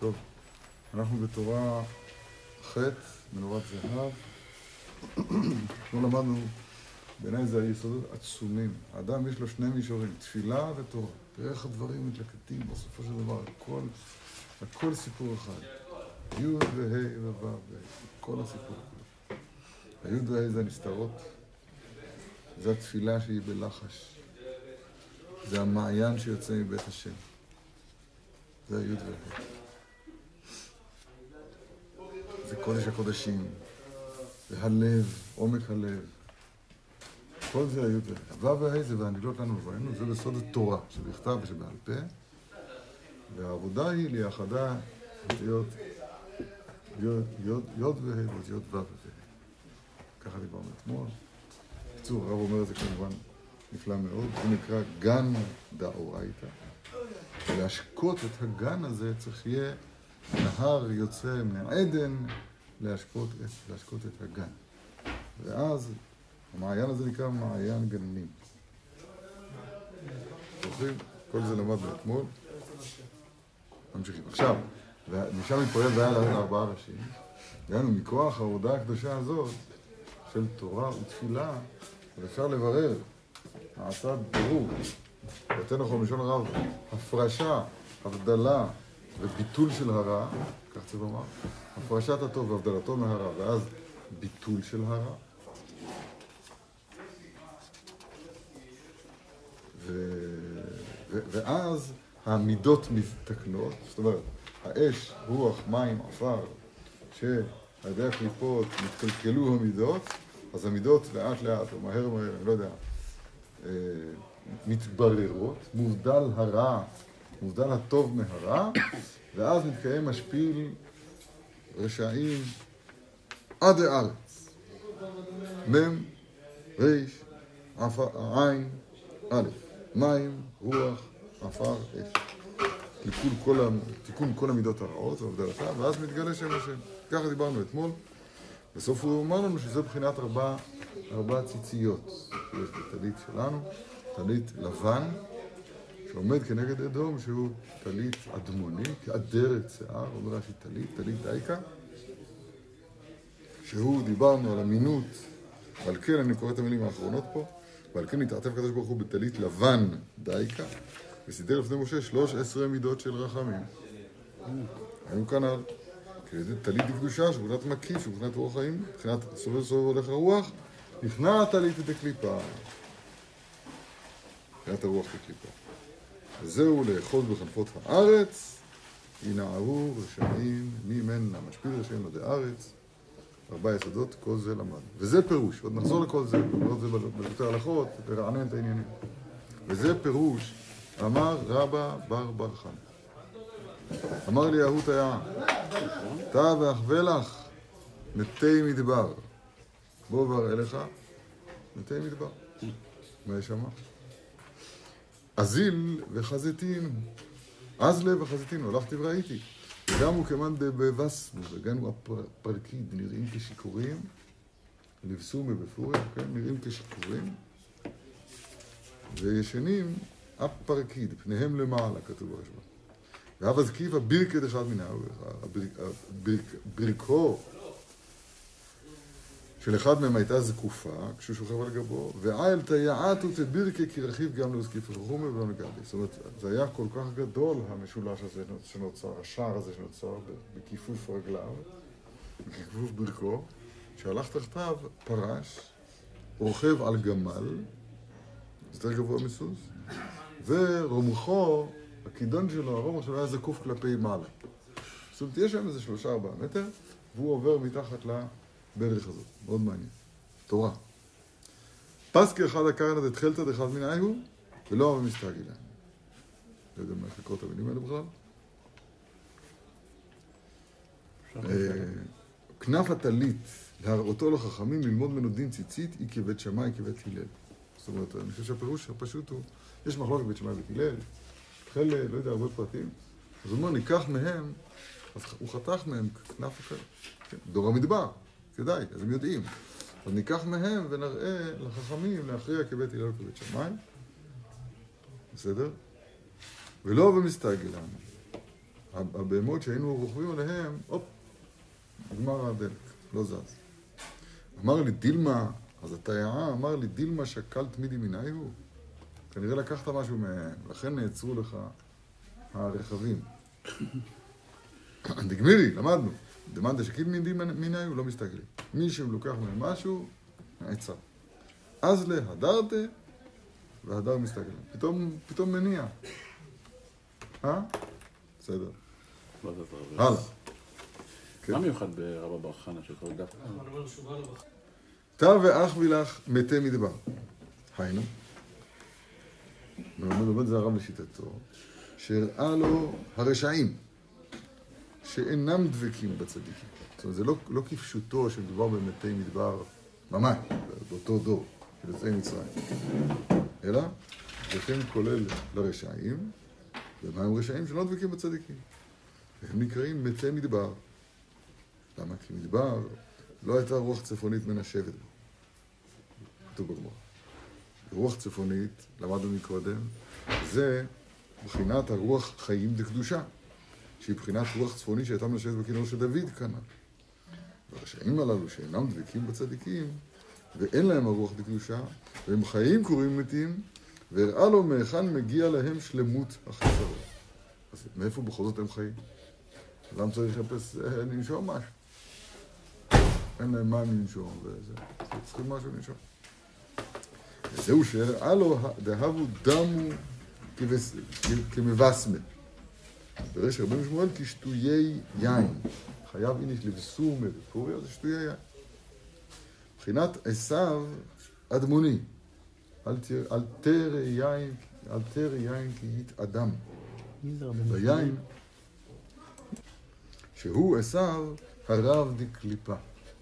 טוב, אנחנו בתורה ח', מנורת זהב. כמו למדנו, בעיניי זה היסודות עצומים. האדם יש לו שני מישורים, תפילה ותורה. תראה איך הדברים מתלקטים בסופו של דבר, הכל, הכל סיפור אחד. י' וה' וו', כל הסיפור. הי' וה' זה הנסתרות, זה התפילה שהיא בלחש, זה המעיין שיוצא מבית השם. זה הי' וה'. זה קודש הקודשים, זה הלב, עומק הלב. כל זה היו וה'. ו' וה' זה והנגלות לנו ובראנו, זה בסוד התורה, שבכתב ושבעל פה. והעבודה היא ליחדה אותיות י' וה' ואותיות ו' וה'. ככה דיברנו אתמול. בקיצור, הרב אומר את זה כמובן נפלא מאוד. זה נקרא גן דאורייתא. ולהשקות את הגן הזה צריך יהיה נהר יוצא מעדן להשקות את, להשקות את הגן. ואז המעיין הזה נקרא מעיין גנים. זוכרים? כל זה למדנו אתמול. ממשיכים. עכשיו, ומשם מתפועל והיה לארבעה ראשים. דהיינו, מכוח העבודה הקדושה הזאת של תורה ותפילה, אפשר לברר, העשת ברור, יותר נכון בלשון הרב, הפרשה, הבדלה וביטול של הרע, כך צריך לומר, הפרשת הטוב והבדלתו מהרע, ואז ביטול של הרע. ו... ו... ואז המידות מתקנות, זאת אומרת, האש, רוח, מים, עפר, שעל ידי הקליפות נתקלקלו המידות, אז המידות לאט לאט, או מהר מהר, אני לא יודע, אה, מתבררות, מובדל הרע, מובדל הטוב מהרע, ואז מתקיים משפיל רשעים עד הארץ. מ', ר', עין, א', מים, רוח, עפר, אש. תיקון כל, תיקון כל המידות הרעות והבדלתה, ואז מתגלה שם השם. ככה דיברנו אתמול. בסוף הוא אמר לנו שזו בחינת ארבע, ארבע ציציות שיש בטלית שלנו, טלית לבן, שעומד כנגד אדום, שהוא טלית אדמוני, כאדרת שיער, אומר רש"י טלית, טלית דייקה, שהוא, דיברנו על אמינות, ועל כן אני קורא את המילים האחרונות פה, ועל כן נתעטף הקדוש ברוך הוא בטלית לבן דייקה, וסידר לפני משה שלוש עשרה מידות של רחמים. היינו כאן על טלית דקדושה, שבחינת מקיף, שבחינת רוח חיים, מבחינת סובב סובב הולך הרוח, נכנע טלית דקליפה. מבחינת הרוח דקליפה. וזהו לאחוז בחנפות הארץ, ינערו רשעים ממנה, משפיל רשעים עדי ארץ, ארבע יסודות, כל זה למד. וזה פירוש, עוד נחזור לכל זה, נאמר את זה בדוקטר הלכות, לרענן את העניינים. וזה פירוש, אמר רבא בר בר חם. אמר לי אהות היה, אתה ואחווה לך מתי מדבר. בוא ואראה לך מתי מדבר. מה יש שם? אזיל וחזיתין, אזלה וחזיתין, הלכתי וראיתי. הוא כמאן בבסמו, וגם הוא הפרקיד, נראים כשיכורים, לבסו מבפורים, כן, נראים כשיכורים, וישנים הפרקיד, פניהם למעלה, כתוב ברשמות. ואב הזקיף הבירקד אחד מן ברכו של אחד מהם הייתה זקופה, כשהוא שוכב על גבו, ואייל תיעתו תבירקי כי רכיב גם להוזקיף רחומי ולא נגעתי. זאת אומרת, זה היה כל כך גדול, המשולש הזה שנוצר, השער הזה שנוצר בכיפוף רגליו, בכיפוף ברכו, שהלך תחתיו פרש, רוכב על גמל, יותר גבוה מסוס, ורומחו, הכידון שלו, הרומח שלו היה זקוף כלפי מעלה. זאת אומרת, יש שם איזה שלושה ארבעה מטר, והוא עובר מתחת ל... בדרך הזאת, מאוד מעניין. תורה. פסקי אחד הקרנא דתחילתא דאחד מן הוא, ולא אבי מסתגלה. לא יודע מה איך לקרוא את המילים האלה בכלל. כנף הטלית, להראותו לחכמים, ללמוד ממנו דין ציצית, היא כבית שמאי, כבית הלל. זאת אומרת, אני חושב שהפירוש הפשוט הוא, יש מחלוקת בית שמאי ובית הלל, חלק, לא יודע, הרבה פרטים, אז הוא אומר, ניקח מהם, אז הוא חתך מהם כנף אחר, כן, דור המדבר. כדאי, אז הם יודעים. אז ניקח מהם ונראה לחכמים להכריע כבית הלל וכבית שמאי. בסדר? ולא במסתגל לנו. הבהמות שהיינו רוכבים עליהם, הופ, נגמר הדלק, לא זז. אמר לי, דילמה, אז התיירה אמר לי, דילמה שקל תמידי מיני הוא? כנראה לקחת משהו מהם, לכן נעצרו לך הרכבים. דגמירי, למדנו. דמאן דשקיל מיני הוא לא מסתכלים. מי שלוקח מהם משהו, נעצר. אז להדרתה, והדר מסתכל. פתאום, פתאום מניע. אה? בסדר. הלאה. מה מיוחד ברבא בר חנה של כל דף? תא ואח וילך מתי מדבר. היינו. ולומד את זה הרב לשיטתו, שהראה לו הרשעים, שאינם דבקים בצדיקים. זאת אומרת, זה לא, לא כפשוטו שמדובר במתי מדבר ממש, באותו דור, של יוצאי מצרים. אלא, וכן כולל לרשעים, ומה הם רשעים שלא דבקים בצדיקים. והם נקראים מתי מדבר. למה? כי מדבר לא הייתה רוח צפונית מנשבת בו. כתוב בגמרא. רוח צפונית, למדנו מקודם, זה מבחינת הרוח חיים דקדושה, שהיא מבחינת רוח צפונית שהייתה מנשבת בכינור של דוד כנ"ל. והרשעים הללו שאינם דבקים בצדיקים, ואין להם הרוח דקדושה, והם חיים קוראים מתים, והראה לו מהיכן מגיע להם שלמות החיסרון. אז מאיפה בכל זאת הם חיים? למה צריך לחפש אה, לנשום משהו? אין להם מים לנשום, וזה, צריכים משהו לנשום. וזהו שהראה לו, דהבו דמו כמבסמה. בריש רבנו שמואל כשטויי יין. חייב איניש לבסומה בפוריה זה שטויי יין. מבחינת עשיו אדמוני. אל תרא יין, אל תרא יין כי יתאדם. ויין, שהוא עשיו הרב דקליפה.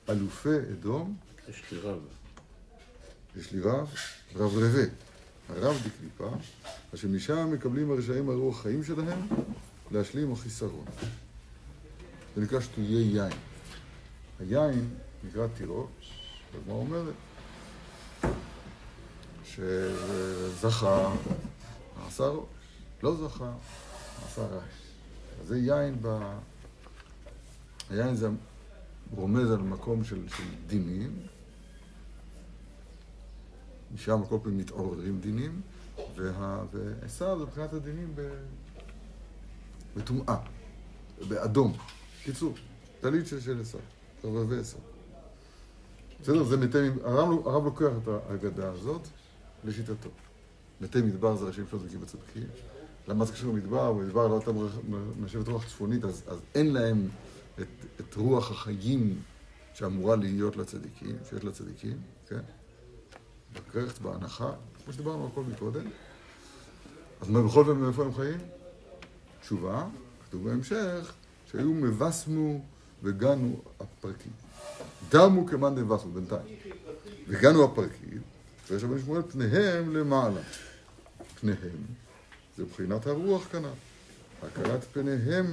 אלופי אדום. יש לי רב. יש לי רב, רב רבה. הרב דקליפה, אשר משם מקבלים הרשעים הרוח חיים שלהם להשלים החיסרון. זה נקרא שטויי יין. היין נקרא תירוש, והגמרא אומרת שזכה, עשה ראש, לא זכה, עשה רעש. זה יין ב... היין זה רומז על מקום של, של דינים, משם כל פעם מתעוררים דינים, ועשיו זה מבחינת הדינים בטומאה, באדום. קיצור, טלית של עשיו, רבבי עשיו. בסדר? זה מתי, הרב, הרב לוקח את ההגדה הזאת לשיטתו. מתי מדבר זה ראשים שלא דבקים בצדקים. למה זה קשור למדבר? במדבר לא הייתה נשבת רוח צפונית, אז, אז אין להם את, את רוח החיים שאמורה להיות לצדיקים, שיש לצדיקים, כן? בקרחת, בהנחה, כמו שדיברנו על הכל מקודם. אז מה בכל זאת מאיפה הם חיים? תשובה, כתוב בהמשך, שהיו מבסמו וגנו הפרקים. דמו כמאן דבסמו בינתיים. וגנו הפרקים, ויש רבי שמואל פניהם למעלה. פניהם, זה מבחינת הרוח כנ"ל. הכרת פניהם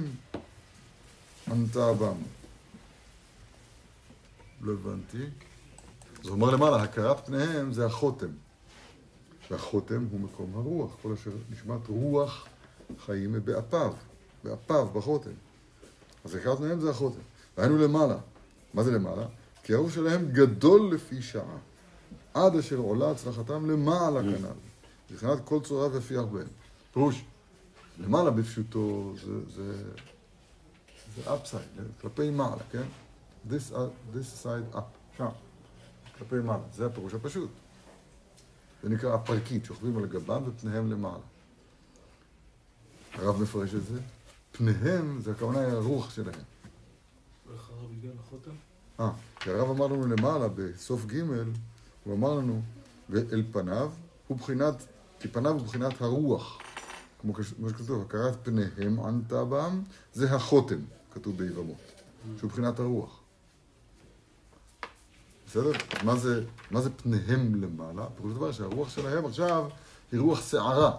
ענתה בם. לא הבנתי. זה אומר למעלה, הכרת פניהם זה החותם. והחותם הוא מקום הרוח, כל אשר נשמת רוח חיים באפיו, באפיו, בחותם. אז הכרת פניהם זה החותם. והיינו למעלה. מה זה למעלה? כי הרוח שלהם גדול לפי שעה, עד אשר עולה הצלחתם למעלה כנ"ל. מבחינת כל צורה ויפיח בהם. פירוש, למעלה בפשוטו זה, זה, זה upside, כלפי מעלה, כן? This, uh, this side up, שם. כלפי מעלה. זה הפירוש הפשוט. זה נקרא הפרקית, שוכבים על הגבם ופניהם למעלה. הרב מפרש את זה. פניהם, זה הכוונה היא הרוח שלהם. אה, כי הרב אמר לנו למעלה, בסוף ג', הוא אמר לנו, ואל פניו, הוא בחינת, כי פניו הוא בחינת הרוח. כמו שכתוב, הכרת פניהם ענתה בם, זה החותם, כתוב ביבמות, שהוא בחינת הרוח. בסדר? מה זה, מה זה פניהם למעלה? פירוש דבר שהרוח שלהם עכשיו היא רוח שערה.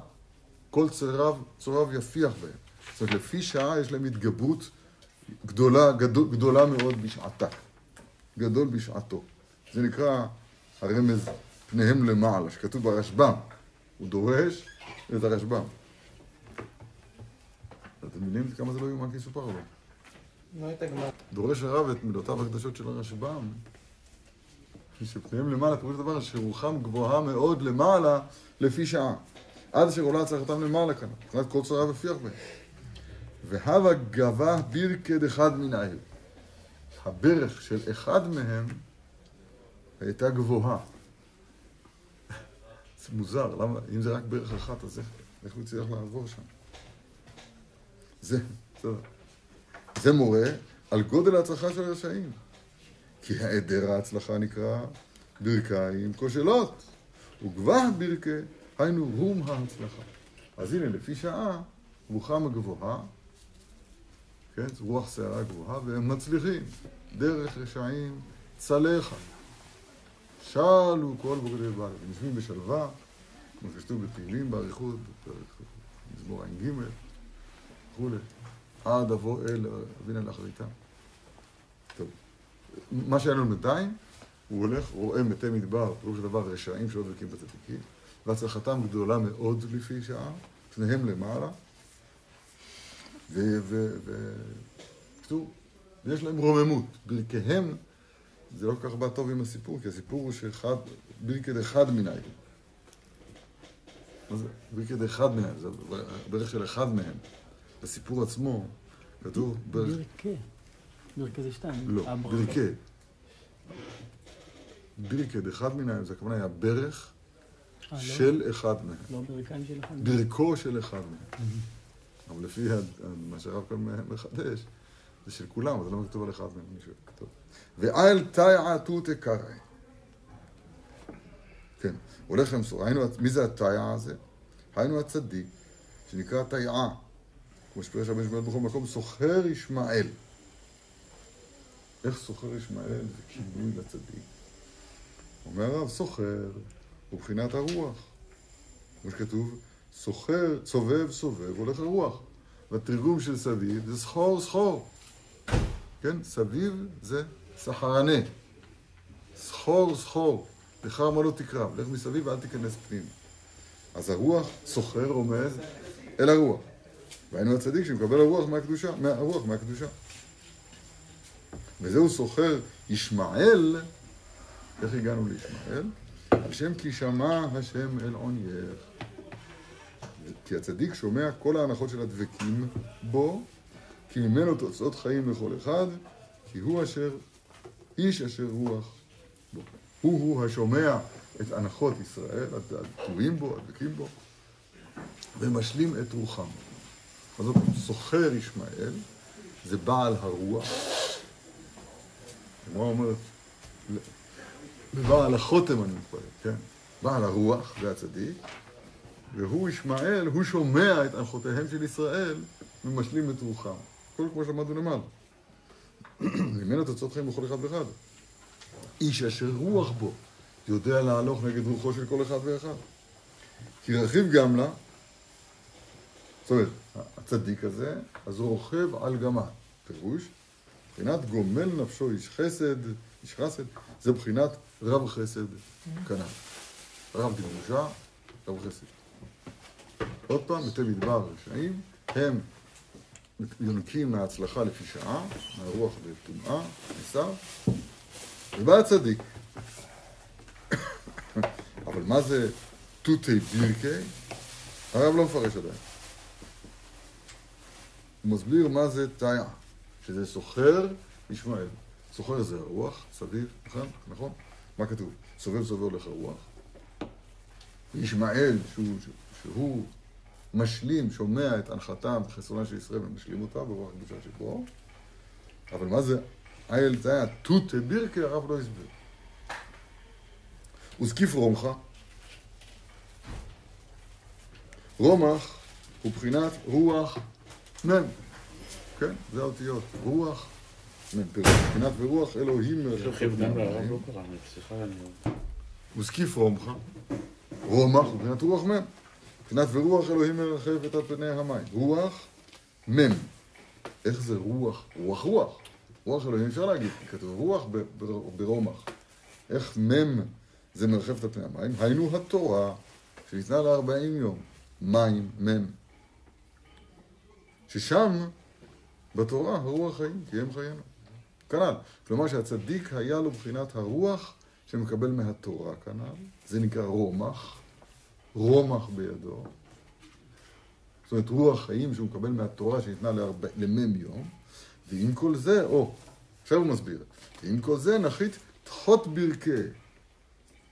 כל צורב, צורב יפיח בהם. זאת אומרת, לפי שעה יש להם התגברות גדולה, גדול, גדולה מאוד בשעתה. גדול בשעתו. זה נקרא הרמז פניהם למעלה, שכתוב ברשב"ם. הוא דורש את הרשב"ם. אתם מבינים כמה זה לא יאומן כי יסופר לו? לא. דורש הרב את מילותיו הקדושות של הרשב"ם, שפניהם למעלה, פירוש הדבר שרוחם גבוהה מאוד למעלה לפי שעה. עד אשר עולה הצלחתם למעלה כאן, מבחינת כל צרה ופיח בהם. והווה גבה בירקד אחד מן העיר. הברך של אחד מהם הייתה גבוהה. זה מוזר, למה, אם זה רק ברך אחת, אז איך, איך הוא הצליח לעבור שם? זה, בסדר. זה מורה על גודל ההצלחה של הרשעים. כי היעדר ההצלחה נקרא ברכיים כושלות, וגבה ברכי, היינו רום ההצלחה. אז הנה, לפי שעה, רוחם הגבוהה, כן, רוח שערה גבוהה, והם מצליחים. דרך רשעים צלחה. שאלו כל בוגדי בעל, הם יושבים בשלווה, כמו שכתוב בתהילים באריכות, מזמור ע"ג, וכולי. עד אבוא אל אבינה לאחריתם. טוב, מה שהיה לנו בינתיים, הוא הולך, רואה מתי מדבר, פירוש דבר רשעים שלא דבקים בצדיקים, והצלחתם גדולה מאוד לפי שעה, פניהם למעלה, ו... ו... ו... כתוב, יש להם רוממות, ברכיהם, זה לא כל כך בא טוב עם הסיפור, כי הסיפור הוא שאחד, ברכד אחד העיר. מה זה? ברכד אחד מהם, זה ברך של אחד מהם. בסיפור עצמו כתוב ברך... ברכי. ברכי זה שתיים. לא. ברכי. ברכד אחד העיר, זה הכוונה היה ברך? של אחד מהם. לא ברכיים של אחד. ברכו של אחד מהם. אבל לפי מה שהרב כאן מחדש, זה של כולם, אז למה כתוב על אחד מהם? ואל תיעה תותי קרעי. כן, הולך למסור. היינו, מי זה התיעה הזה? היינו הצדיק, שנקרא תיעה. כמו שפירש רבי ישמעאל בכל מקום, סוחר ישמעאל. איך סוחר ישמעאל זה כינוי לצדיק? אומר הרב, סוחר הוא בחינת הרוח. כמו שכתוב, סוחר, סובב, סובב, הולך הרוח. והתרגום של סביב זה סחור, סחור. כן? סביב זה סחרנה. סחור, סחור. לך מה לא תקרב, לך מסביב ואל תיכנס פנימה. אז הרוח סוחר רומז אל הרוח. והיינו הצדיק שמקבל הרוח מהקדושה, מהרוח מהקדושה. וזהו סוחר ישמעאל, איך הגענו לישמעאל? על שם כי שמע השם אל עונייך. כי הצדיק שומע כל ההנחות של הדבקים בו, כי ממנו תוצאות חיים לכל אחד, כי הוא אשר, איש אשר רוח בו. הוא-הוא השומע את הנחות ישראל, התלויים בו, הדבקים בו, ומשלים את רוחם. אז זאת סוחר ישמעאל, זה בעל הרוח. הגמרא אומרת, ובעל החותם אני מתפלל, כן? בעל הרוח, זה הצדיק, והוא ישמעאל, הוא שומע את הנחותיהם של ישראל ומשלים את רוחם. הכל כמו שאמרנו למעלה. ממנו תוצאות חיים בכל אחד ואחד. איש אשר רוח בו יודע להלוך נגד רוחו של כל אחד ואחד. כי רכיב גמלה, זאת אומרת, הצדיק הזה, אז הוא רוכב על גמל. פירוש, מבחינת גומל נפשו איש חסד, איש חסד, זה מבחינת רב חסד כנ"ל. רב דמושה, רב חסד. עוד פעם, מתי מדבר רשעים, הם יונקים מההצלחה לפי שעה, מהרוח בטומאה, עשיו, ובא הצדיק. אבל מה זה תותי בירקי? הרב לא מפרש עדיין. הוא מסביר מה זה תאיה, שזה סוחר ישמעאל. סוחר זה הרוח, סביב, נכון? נכון? מה כתוב? סובב סובב הולך הרוח. ישמעאל, שהוא, שהוא משלים, שומע את הנחתם וחסרונה של ישראל ומשלים אותה ברוח הקדושה שבו. אבל מה זה אייל תאיה? תות בירקי, הרב לא הסביר. וזקיף רומחה. רומח הוא בחינת רוח מ', כן, זה האותיות, רוח מ', פירוש, בחינת ורוח אלוהים מרחב אני... וזקיף רומחה, רומח הוא בחינת רוח מ', בחינת ורוח אלוהים מרחבת על פני המים, רוח מ', איך זה רוח? רוח רוח, רוח אלוהים אפשר להגיד, כתוב רוח ברומח, איך מ' זה מרחבת על פני המים, היינו התורה שניתנה לארבעים יום, מים, מ', ששם, בתורה, הרוח חיים, כי הם חיינו. כנ"ל. כלומר שהצדיק היה לו בחינת הרוח שמקבל מהתורה כנ"ל, זה נקרא רומח, רומח בידו. זאת אומרת, רוח חיים שהוא מקבל מהתורה שניתנה למ"ם יום, ועם כל זה, או, עכשיו הוא מסביר, ועם כל זה נחית תחות ברכי,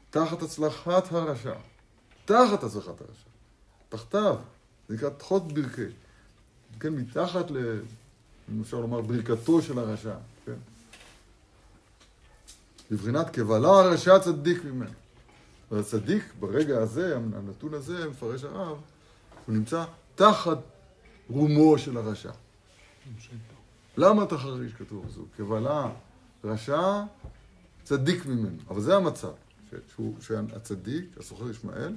תחת הצלחת הרשע, תחת הצלחת הרשע, תחתיו, זה נקרא תחות ברכי, כן, מתחת ל... אם אפשר לומר, ברכתו של הרשע? בבחינת קבלה הרשע צדיק ממנו. והצדיק, ברגע הזה, הנתון הזה, מפרש הרב, הוא נמצא תחת רומו של הרשע. למה תחריש כתוב? זו קבלה רשע צדיק ממנו. אבל זה המצב, שהוא, שהצדיק, הסוחר ישמעאל,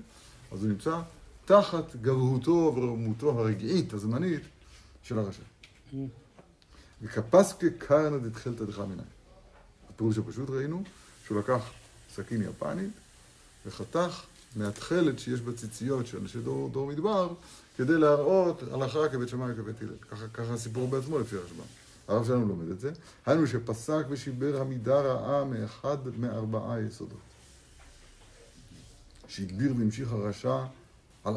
אז הוא נמצא תחת גבהותו ורומותו הרגעית, הזמנית, של הרשע. וכפסקי קרנא דתחילתא דחא הפירוש הפשוט ראינו שהוא לקח סכין יפנית וחתך מהתכלת שיש בציציות של אנשי דור, דור מדבר כדי להראות הלכה כבית שמאי וכבית הלל. ככה, ככה הסיפור בעצמו לפי הרשב"ם. הרב שלנו לומד את זה. היינו שפסק ושיבר המידה רעה מאחד מארבעה יסודות. שהגביר והמשיך הרשע על...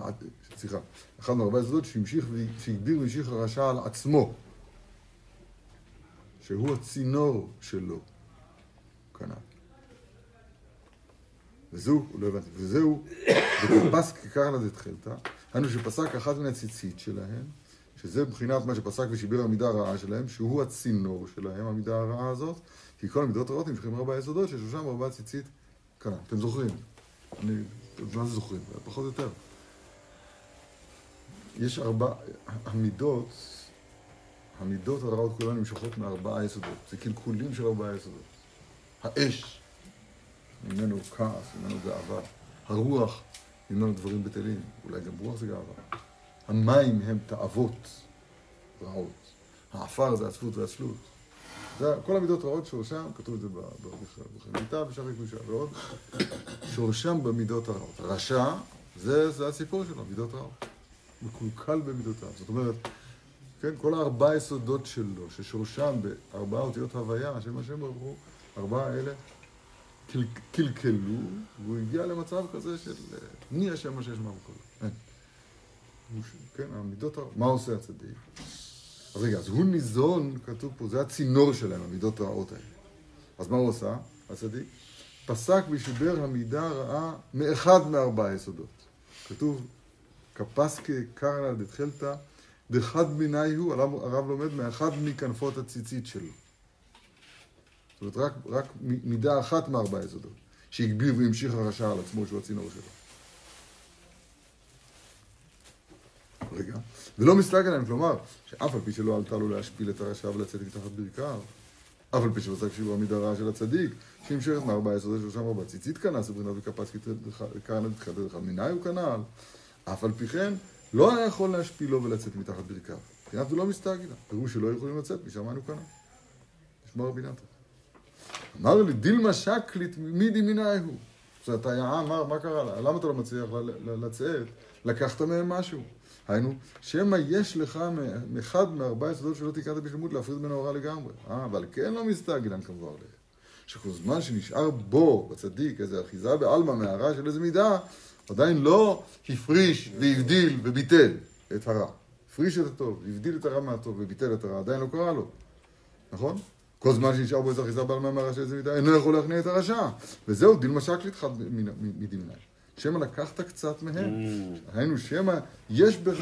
סליחה, אחד מארבעה יסודות שהמשיך שהגביר והמשיך הרשע על עצמו. שהוא הצינור שלו, כנ"ל. וזהו, לא הבנתי, וזהו, ופסק כקרנא דתחילתא, היינו שפסק אחת מן הציצית שלהם, שזה מבחינת מה שפסק ושיבר המידה הרעה שלהם, שהוא הצינור שלהם, המידה הרעה הזאת, כי כל המידות הרעות נמשכים ארבעה יסודות, ששלושם ארבעה ציצית כנ"ל. אתם זוכרים? אני, מה זה זוכרים? פחות או יותר. יש ארבע, המידות, המידות הרעות כולן נמשכות מארבעה יסודות. זה קלקולים של ארבעה יסודות. האש, ממנו כעס, ממנו גאווה. הרוח, ממנו דברים בטלים. אולי גם רוח זה גאווה. המים הם תאוות רעות. העפר זה עצבות ועצלות. זה כל המידות רעות שורשם, כתוב את זה בחמיתה, בשערי קדושה ועוד, שורשם במידות הרעות. רשע, זה, זה הסיפור שלו, מידות רעות. מקולקל במידותיו. זאת אומרת, כן, כל הארבעה יסודות שלו, ששורשם בארבעה אותיות הוויה, מה שהם ברוך ארבעה האלה קל, קלקלו, והוא הגיע למצב כזה של אה, מי השם מה שיש מהמקום. אין. ש- כן, המידות, מה עושה הצדיק? אז רגע, אז הוא ניזון, כתוב פה, זה הצינור שלהם, המידות הרעות האלה. אז מה הוא עשה, הצדיק? פסק ושיבר המידה הרעה מאחד מארבעה יסודות. כתוב, כפסקי קרנא דתחילתא, דחד מיני הוא, הרב לומד מאחד מכנפות הציצית שלו. זאת אומרת, רק, רק מידה אחת מארבעה יסודות, שהגביר והמשיך הרשע על עצמו, שהוא הצינור שלו. רגע, ולא מסתג עליהם, כלומר, שאף על פי שלא עלתה לו להשפיל את הרשע ולצאת מתחת ברכיו, אף על פי שפסק שיעור המידה הרעה של הצדיק, שהמשכת מארבעה יסודות שלושה ארבעה ציצית כנס, וברינת וקפץ כהנא דתחילתא דחד מיני הוא כנ"ל, אף על פי כן, לא היה יכול להשפילו ולצאת מתחת ברכיו. מבחינת הוא לא מסתגלה, פירוש שלא יכולים לצאת, משם אנו כנ"ל. נשמע רבי נתן. אמר לי, דילמה שקלית מידי מיני הוא. זאת היה, אמר, מה קרה לה? למה אתה לא מצליח לצאת? לקחת מהם משהו. היינו, שמא יש לך מאחד מארבעה יסודות שלא תיקנת בשלמות להפריד בין ההוראה לגמרי. אה, אבל כן לא מסתגלן כמובן. שכל זמן שנשאר בו, בצדיק, איזה אחיזה בעלמא מהרע של איזה מידה, עדיין לא הפריש והבדיל וביטל את הרע. הפריש את הטוב, הבדיל את הרע מהטוב וביטל את הרע, עדיין לא קרה לו. נכון? כל זמן שנשאר בו איזה אחיזה בעלמא מהרע של איזה מידה, אינו יכול להכניע את הרשע. וזהו, דילמה שקלית חד מדמני. שמא לקחת קצת מהם. היינו, שמא יש בך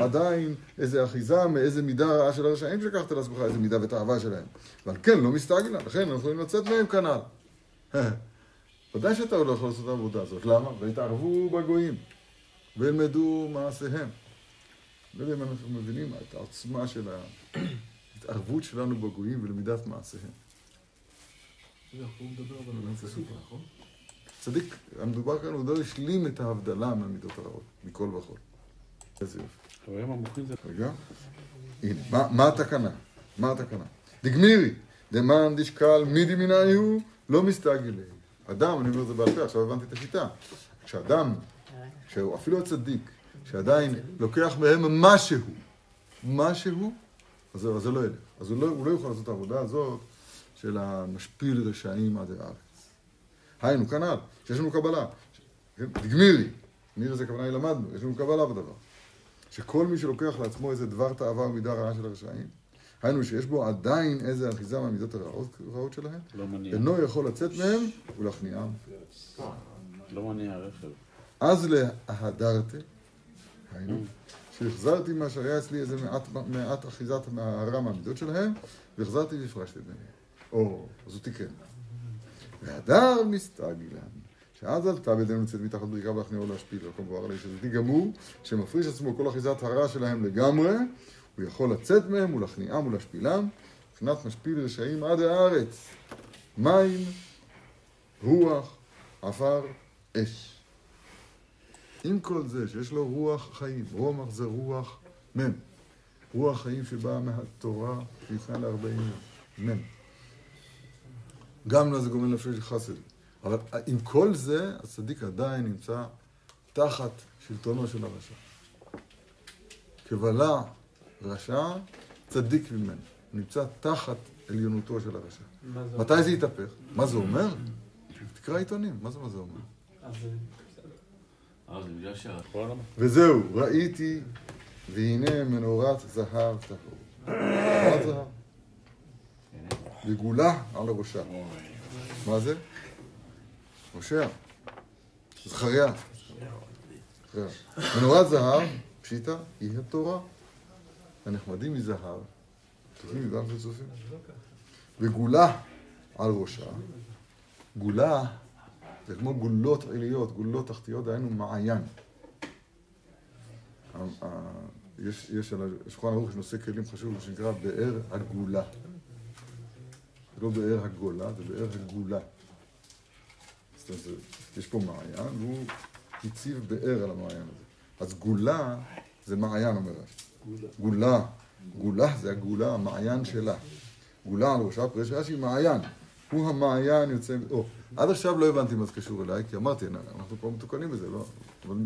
עדיין איזה אחיזה מאיזה מידה רעה של הרשעים שלקחת לעצמך איזה מידה ותאווה שלהם. ועל כן, לא מסתגלה, לכן אנחנו יכולים לצאת מהם כנ"ל. ודאי שאתה לא יכול לעשות את העבודה הזאת. למה? ויתערבו בגויים, וילמדו מעשיהם. לא יודע אם אנחנו מבינים את העוצמה של ההתערבות שלנו בגויים ולמידת מעשיהם. הצדיק, נכון? צדיק, המדובר כאן, הוא לא השלים את ההבדלה מהמידות הרעות, מכל וכול. איזה יופי. חברים המוחים זה... רגע, הנה, מה, התקנה? מה התקנה? דגמירי, דמאן דשקל מידי מיני הוא, לא מסתגלי. אדם, אני אומר את זה בעל פה, עכשיו הבנתי את השיטה. כשאדם, שהוא אפילו הצדיק, שעדיין לוקח מהם משהו, משהו, אז זה, לא ילך. אז הוא לא, הוא לא יוכל לעשות את העבודה הזאת של המשפיל רשעים עד הארץ. היינו, כנ"ל, שיש לנו קבלה. כן? דגמירי, מירי זה הכוונה היא למדנו, יש לנו קבלה בדבר. שכל מי שלוקח לעצמו איזה דבר תאווה ומידה רעה של הרשעים, היינו שיש בו עדיין איזה אחיזה מהמידות הרעות שלהם, לא מניע. אינו יכול לצאת מהם ולהכניעם. לא מניע רכב. אז להדרתי, היינו, שהחזרתי מה שהיה אצלי איזה מעט, מעט אחיזת הרע מהמידות שלהם, והחזרתי והפרשתי ביניהם. או, אז הוא תיקן. והדר מסתגלן, שאז עלתה בידינו לצאת מתחת בריקה ולהכניעו להשפיל, ולקום בוער לאיש הזאתי גמור, שמפריש עצמו כל אחיזת הרע שלהם לגמרי, הוא יכול לצאת מהם ולהכניעם ולהשפילם, מבחינת משפיל רשעים עד הארץ. מים, רוח, עפר, אש. עם כל זה שיש לו רוח חיים, רומח זה רוח מ', רוח חיים שבאה מהתורה לפני לארבעים יום, מ'. גם לא זה גומר נפשו של חסד. אבל עם כל זה, הצדיק עדיין נמצא תחת שלטונו של הרשע. כבלה רשע, צדיק ממנו. נמצא תחת עליונותו של הרשע. מתי זה יתהפך? מה זה אומר? תקרא עיתונים, מה זה מה זה אומר? אז זה- אה, זה בגלל שה... כל העולם. וזהו, ראיתי, והנה מנורת זהב טהור. מנורת זהב. וגולה על ראשה. אוי. מה זה? הושע. זכריה. מנורת זהב, פשיטה, היא התורה. הנחמדים מזהב, טובים מדם של צופים. וגולה על ראשה. גולה זה כמו גולות עיליות, גולות תחתיות, דהיינו מעיין. יש, יש על השולחן ערוך יש נושא כלים חשוב שנקרא באר הגולה. זה לא באר הגולה, זה באר הגולה. זאת אומרת, יש פה מעיין, והוא הציב באר על המעיין הזה. אז גולה זה מעיין, אומר רש"י. גולה. גולה זה הגולה, המעיין שלה. גולה על ראשה, פרש רש"י מעיין. הוא המעיין יוצא... או, עד עכשיו לא הבנתי מה זה קשור אליי, כי אמרתי, אנחנו פה מתוקנים בזה, לא... אבל...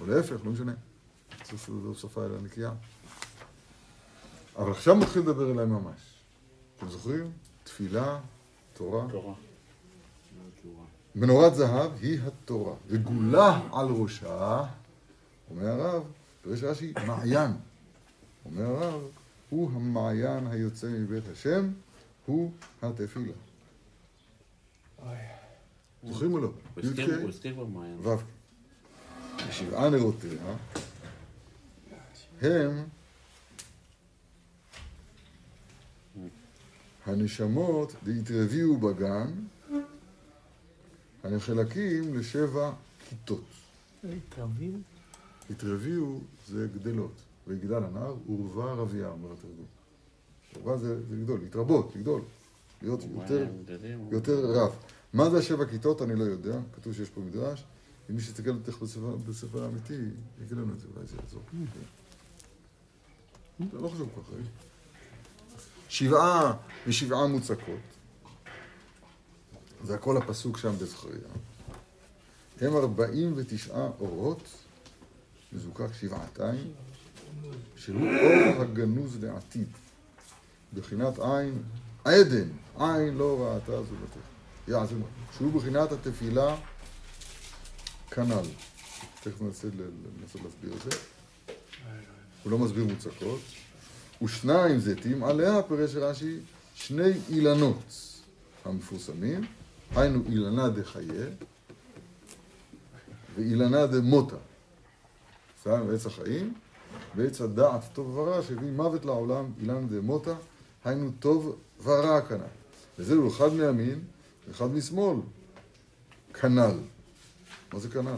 או להפך, לא משנה. זו- שפה אליה נקייה. אבל עכשיו מתחיל לדבר אליי ממש. אתם זוכרים? תפילה, תורה. תורה. מנורת זהב היא התורה, וגולה על ראשה, אומר הרב, פירש רש"י, מעיין. אומר הרב, הוא המעיין היוצא מבית השם, הוא התפילה. זוכרים או לא? הוא הזכיר- י"ק, הוא הזכיר כבר מעיין. ו"ק. שבעה נרותיה הם הנשמות דהתרביעו בגן, הנחלקים לשבע כיתות. התרבים? התרביעו זה גדלות, ויגדל הנער, עורבה רבייה, אומר התרגום. עורבה זה, זה גדול, להתרבות, לגדול, להיות יותר, יותר רב. מה זה השבע כיתות? אני לא יודע, כתוב שיש פה מדרש. אם מי שיסתכל תכף בספר, בספר האמיתי, יגיד לנו את זה, אולי זה יעזור. זה לא חשוב ככה. שבעה ושבעה מוצקות. זה הכל הפסוק שם בזכריה. הם ארבעים ותשעה אורות, מזוכח שבעתיים, שהוא אור הגנוז לעתיד. בחינת עין, עדן, עין לא ראתה זולתך. יעזר, שהוא בחינת התפילה כנ"ל. תכף ננסה לנסות להסביר את זה. הוא לא מסביר מוצקות. ושניים זיתים, עליה פירש רש"י שני אילנות המפורסמים, היינו אילנה דחיה ואילנה דמותה. סתם עץ החיים, ועץ הדעת טוב ורע שהביא מוות לעולם, אילן דמותה, היינו טוב ורע כנ"ל. וזהו אחד מימין ואחד משמאל, כנ"ל. מה זה כנ"ל?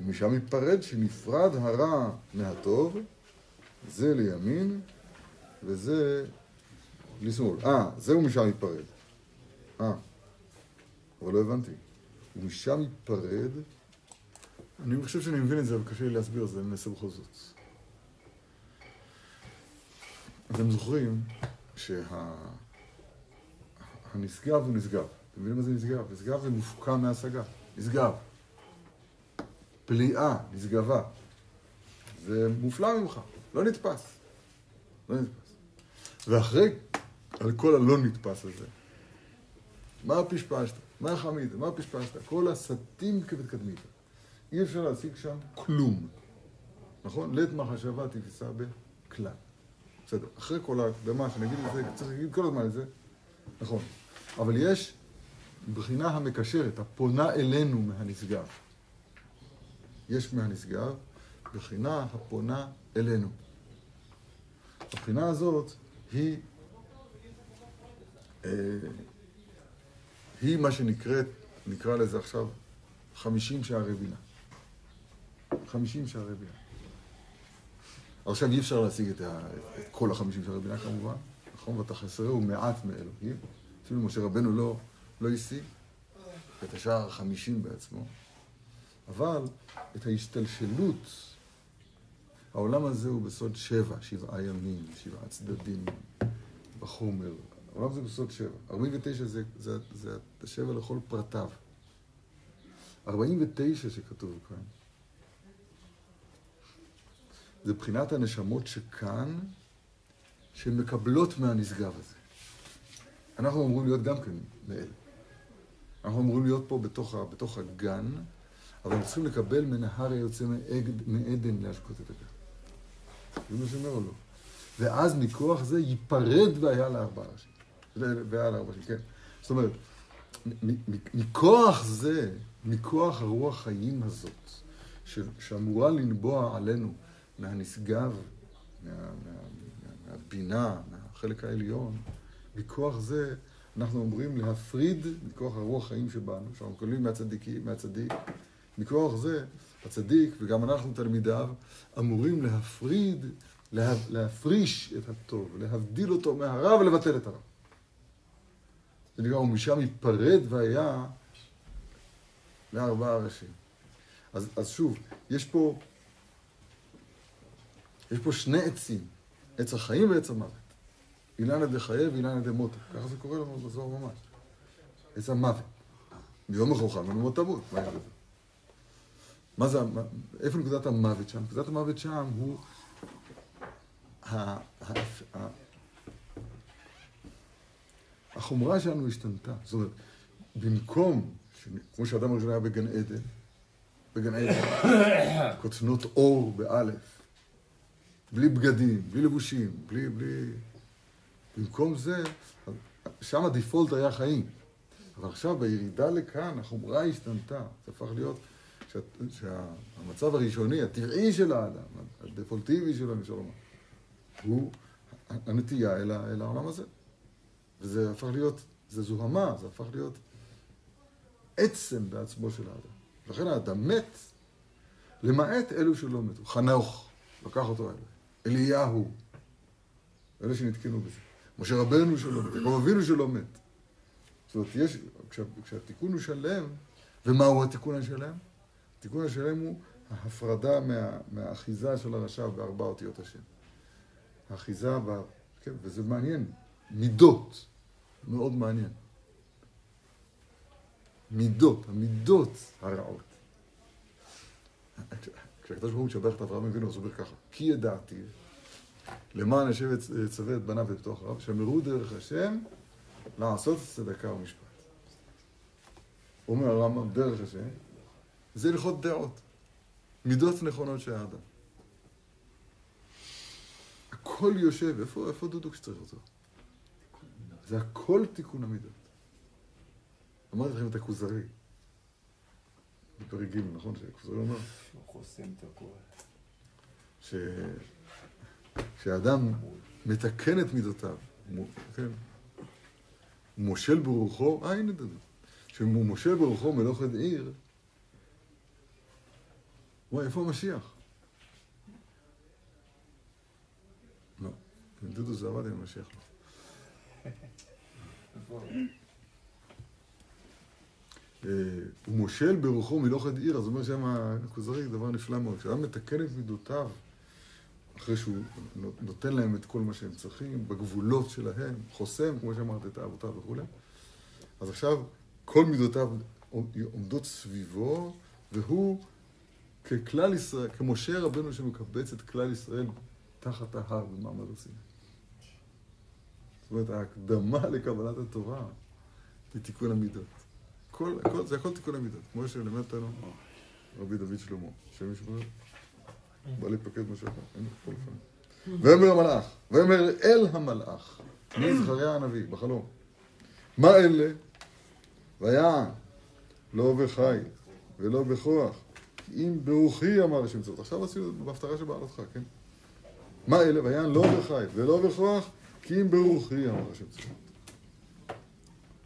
ומשם ייפרד שנפרד הרע מהטוב, זה לימין וזה לשמאל. אה, זהו משם ייפרד. אה, אבל לא הבנתי. ומשם ייפרד, אני חושב שאני מבין את זה, אבל קשה לי להסביר, אז אני אנסה בכל זאת. אתם זוכרים שהנשגב הוא נשגב. אתם מבינים מה זה נשגב? נשגב זה מופקע מהשגה. נשגב. פליאה, נשגבה. זה מופלא ממך. לא נתפס. לא נתפס. ואחרי, על כל הלא נתפס הזה, מה פשפשת? מה חמית? מה פשפשת? כל הסטים כבתקדמית. אי אפשר להשיג שם כלום. נכון? לית מחשבה תפיסה בכלל. בסדר. אחרי כל ההקדמה שנגיד את זה, צריך להגיד כל הזמן את זה, נכון. אבל יש בחינה המקשרת, הפונה אלינו מהנשגב. יש מהנשגב בחינה הפונה אלינו. הבחינה הזאת היא, אה, היא מה שנקראת, נקרא לזה עכשיו, חמישים שערי בינה. חמישים שערי בינה. עכשיו אי אפשר להשיג את, ה, את כל החמישים שערי בינה כמובן, נכון? ותחסרהו מעט מאלוהים. אפילו משה רבנו לא, לא השיג את השער החמישים בעצמו. אבל את ההשתלשלות, העולם הזה הוא בסוד שבע, שבעה ימים, שבעה צדדים בחומר. העולם הזה בסוד שבע. 49 זה, זה, זה השבע לכל פרטיו. 49 שכתוב כאן, זה בחינת הנשמות שכאן, שמקבלות מהנשגב הזה. אנחנו אמורים להיות גם כן מאלה. אנחנו אמורים להיות פה בתוך, בתוך הגן, אבל אנחנו צריכים לקבל מנהר היוצא מעדן להשקות את הגן. זה מה שאומר או לא? ואז מכוח זה ייפרד והיה לארבעה ראשים. והיה לארבעה ראשים, כן. זאת אומרת, מכוח זה, מכוח הרוח חיים הזאת, שאמורה לנבוע עלינו מהנשגב, מה, מה, מהבינה, מהחלק העליון, מכוח זה אנחנו אומרים להפריד מכוח הרוח חיים שבנו, שאנחנו מקבלים מהצדיק, מהצדיק, מכוח זה הצדיק וגם אנחנו תלמידיו אמורים להפריד, לה, להפריש את הטוב, להבדיל אותו מהרע ולבטל את הרע. זה נקרא, ומשם ייפרד והיה לארבעה ראשים. אז, אז שוב, יש פה, יש פה שני עצים, עץ החיים ועץ המוות. אילנא דחיה ואילנא דמותו. ככה זה קורה לנו בזוהר ממש. עץ המוות. מיום מכוחם ולמות תמות. מה בזה? מה זה, איפה נקודת המוות שם? נקודת המוות שם הוא החומרה שלנו השתנתה. זאת אומרת, במקום, כמו שאדם הראשון היה בגן עדן, בגן עדן, כותנות אור באלף, בלי בגדים, בלי לבושים, בלי, בלי... במקום זה, שם הדיפולט היה חיים. אבל עכשיו בירידה לכאן, החומרה השתנתה. זה הפך להיות שה, שהמצב הראשוני, הטבעי של האדם, הדפולטיבי שלו, אפשר לומר, הוא הנטייה אל, אל העולם הזה. וזה הפך להיות, זה זוהמה, זה הפך להיות עצם בעצמו של האדם. לכן האדם מת, למעט אלו שלא מתו. חנוך, לקח אותו אלה. אליהו, אלה שנתקנו בזה. משה רבנו שלא מת, יעקב אבינו שלא מת. זאת אומרת, יש, כשה, כשהתיקון הוא שלם, ומהו התיקון השלם? התיקון השלם הוא ההפרדה מה, מהאחיזה של הרשע בארבע אותיות השם. האחיזה, ב, כן, וזה מעניין, מידות, מאוד מעניין. מידות, המידות הרעות. כשהקדוש ברוך הוא משבח את אברהם אבינו, אז הוא אומר ככה, כי ידעתי למען השם יצווה את בניו בתוך רב, שמרו דרך השם לעשות צדקה ומשפט. אומר הרמב"ם, דרך השם, זה הלכות דעות, מידות נכונות של האדם. הכל יושב, איפה, איפה דודו כשצריך אותו? זה הכל תיקון המידות. אמרתי לכם את הכוזרי, בפרק ג', נכון? שהכוזרי אומר? חוסם את הכל. כשאדם מתקן את מידותיו, כן, מושל ברוחו, אה הנה דודו, כשהוא מושל ברוחו מלוכד עיר, וואי, איפה המשיח? לא, דודו זה עבד עם המשיח לא. אה, הוא מושל ברוחו מלוכד עיר, אז אומר שם הכוזרי דבר נפלא מאוד. כשאדם מתקן את מידותיו, אחרי שהוא נותן להם את כל מה שהם צריכים, בגבולות שלהם, חוסם, כמו שאמרת, את אהבותיו וכולי. אז עכשיו כל מידותיו עומדות סביבו, והוא ככלל ישראל, כמשה רבנו שמקבץ את כלל ישראל תחת ההר במעמד הר סיני. זאת אומרת, ההקדמה לקבלת התורה היא תיקון המידות. כל, כל, זה הכל תיקון המידות, כמו שלימד אותנו רבי דוד שלמה, השם ישמור, בא להיפקד משהו אחר, אין פה לפעמים. ויאמר המלאך, ויאמר אל המלאך, מי זכריה הנביא, בחלום. מה אלה? ויען, לא בחיל ולא בכוח, אם ברוחי אמר השם צבאות. עכשיו עשינו בהפטרה שבעלתך, כן? מה אלה? ויען לא בחיל ולא בכוח, כי אם ברוחי אמר השם צבאות.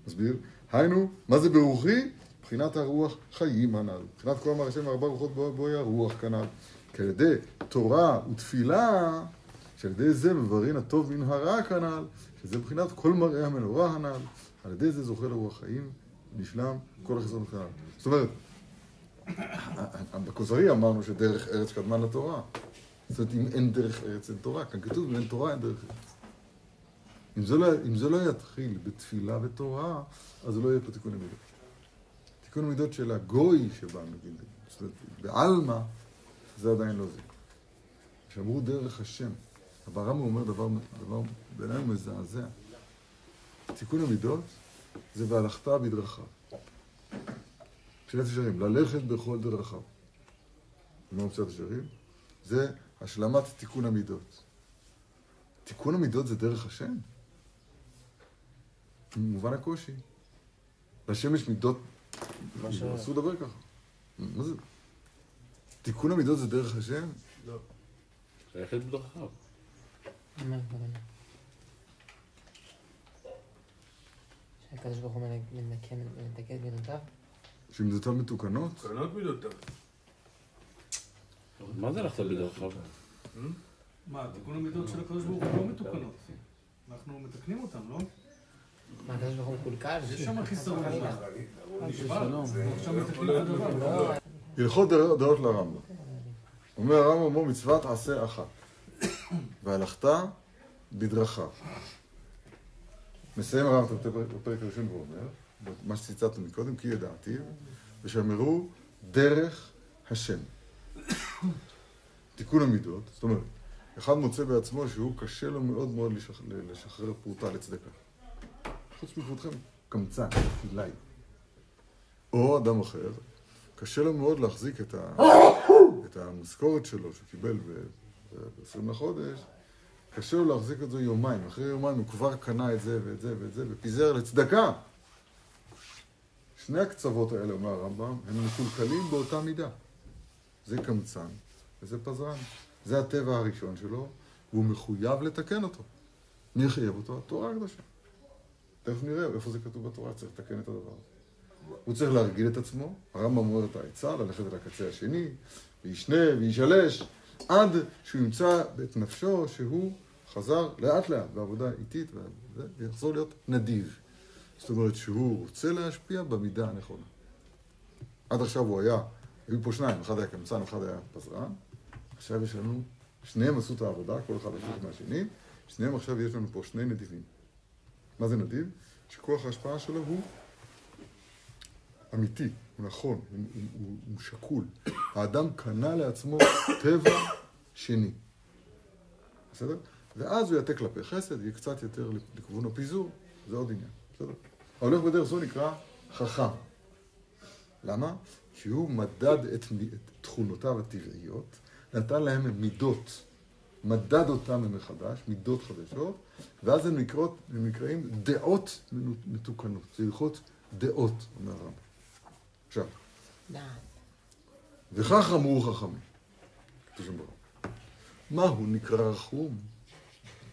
מסביר? היינו, מה זה ברוחי? מבחינת הרוח חיים הנ"ל. מבחינת כל אמר השם ארבע רוחות בו, בו הרוח כנ"ל. כי על ידי תורה ותפילה, שעל ידי זה מברין הטוב מן הרע כנ"ל, שזה מבחינת כל מראה המנורה הנ"ל, על ידי זה זוכה לרוח חיים, נשלם כל החסרון כנ"ל. זאת אומרת, בכוזרי אמרנו שדרך ארץ קדמה לתורה. זאת אומרת, אם אין דרך ארץ אין תורה. כאן כתוב, אם אין תורה אין דרך ארץ. אם זה לא, אם זה לא יתחיל בתפילה ותורה, אז לא יהיה פה תיקון המידות. תיקון המידות של הגוי שבא, אומרת, בעלמא, זה עדיין לא זה. שאמרו דרך השם. הרמב"ם אומר דבר, דבר בעיניי מזעזע. תיקון המידות זה והלכת בדרכיו. פשילת ישרים, ללכת בכל דרכיו. ומה פשילת ישרים? זה השלמת תיקון המידות. תיקון המידות זה דרך השם? במובן הקושי. להשם יש מידות, אסור לדבר ככה. מה זה? תיקון המידות זה דרך השם? ללכת בדרכיו. שהקדוש ברוך הוא מנקה את מידותיו? שמידותיו מתוקנות? קרנות מידותיו. מה זה ללכת בדרכיו? מה, תיקון המידות של הקדוש ברוך הוא לא מתוקנות. אנחנו מתקנים אותם, לא? מה, הקדוש ברוך הוא מקולקל? יש שם חיסרון. הדבר. הלכות דעות לרמב"ם. אומר הרמב"ם, אומר מצוות עשה אחת. והלכת בדרכיו. מסיים הרמב"ם את הפרק- בפרק הראשון ואומר, מה שציטטנו מקודם, כי ידעתיו, ושאמרו דרך השם. תיקון המידות, זאת אומרת, אחד מוצא בעצמו שהוא קשה לו מאוד מאוד לשח- לשחרר פרוטה לצדקה. חוץ מכבודכם, קמצן, פילאי. או אדם אחר, קשה לו מאוד להחזיק את, ה... את המשכורת שלו שקיבל ב-20 לחודש, קשה לו להחזיק את זה יומיים. אחרי יומיים הוא כבר קנה את זה ואת זה ואת זה ופיזר לצדקה. שני הקצוות האלה, אומר הרמב"ם, הם מקולקלים באותה מידה. זה קמצן וזה פזרן. זה הטבע הראשון שלו, והוא מחויב לתקן אותו. מי יחייב אותו? התורה הקדושה. תכף נראה איפה זה כתוב בתורה, צריך לתקן את הדבר הזה. הוא צריך להרגיל את עצמו, הרמב"ם אומר את העצה, ללכת אל הקצה השני, וישנה וישלש, עד שהוא ימצא את נפשו שהוא חזר לאט לאט בעבודה איטית, ויחזור להיות נדיב. זאת אומרת שהוא רוצה להשפיע במידה הנכונה. עד עכשיו הוא היה, היו פה שניים, אחד היה קמצן, אחד היה פזרן, עכשיו יש לנו, שניהם עשו את העבודה, כל אחד הפוך מהשני, שניהם עכשיו יש לנו פה שני נדיבים. מה זה נדיב? שכוח ההשפעה שלו הוא אמיתי, הוא נכון, הוא, הוא, הוא, הוא שקול. האדם קנה לעצמו טבע שני. בסדר? ואז הוא יתה כלפי חסד, יהיה קצת יותר לכיוון הפיזור, זה עוד עניין. בסדר? ההולך בדרך זו נקרא חכם. למה? כי הוא מדד את, את תכונותיו הטבעיות, נתן להם מידות, מדד אותם מחדש, מידות חדשות, ואז הם, נקראים דעות מתוקנות. זה הלכות דעות, אומר הרמב"ם. עכשיו. וכך אמרו חכמים. מהו נקרא רחום?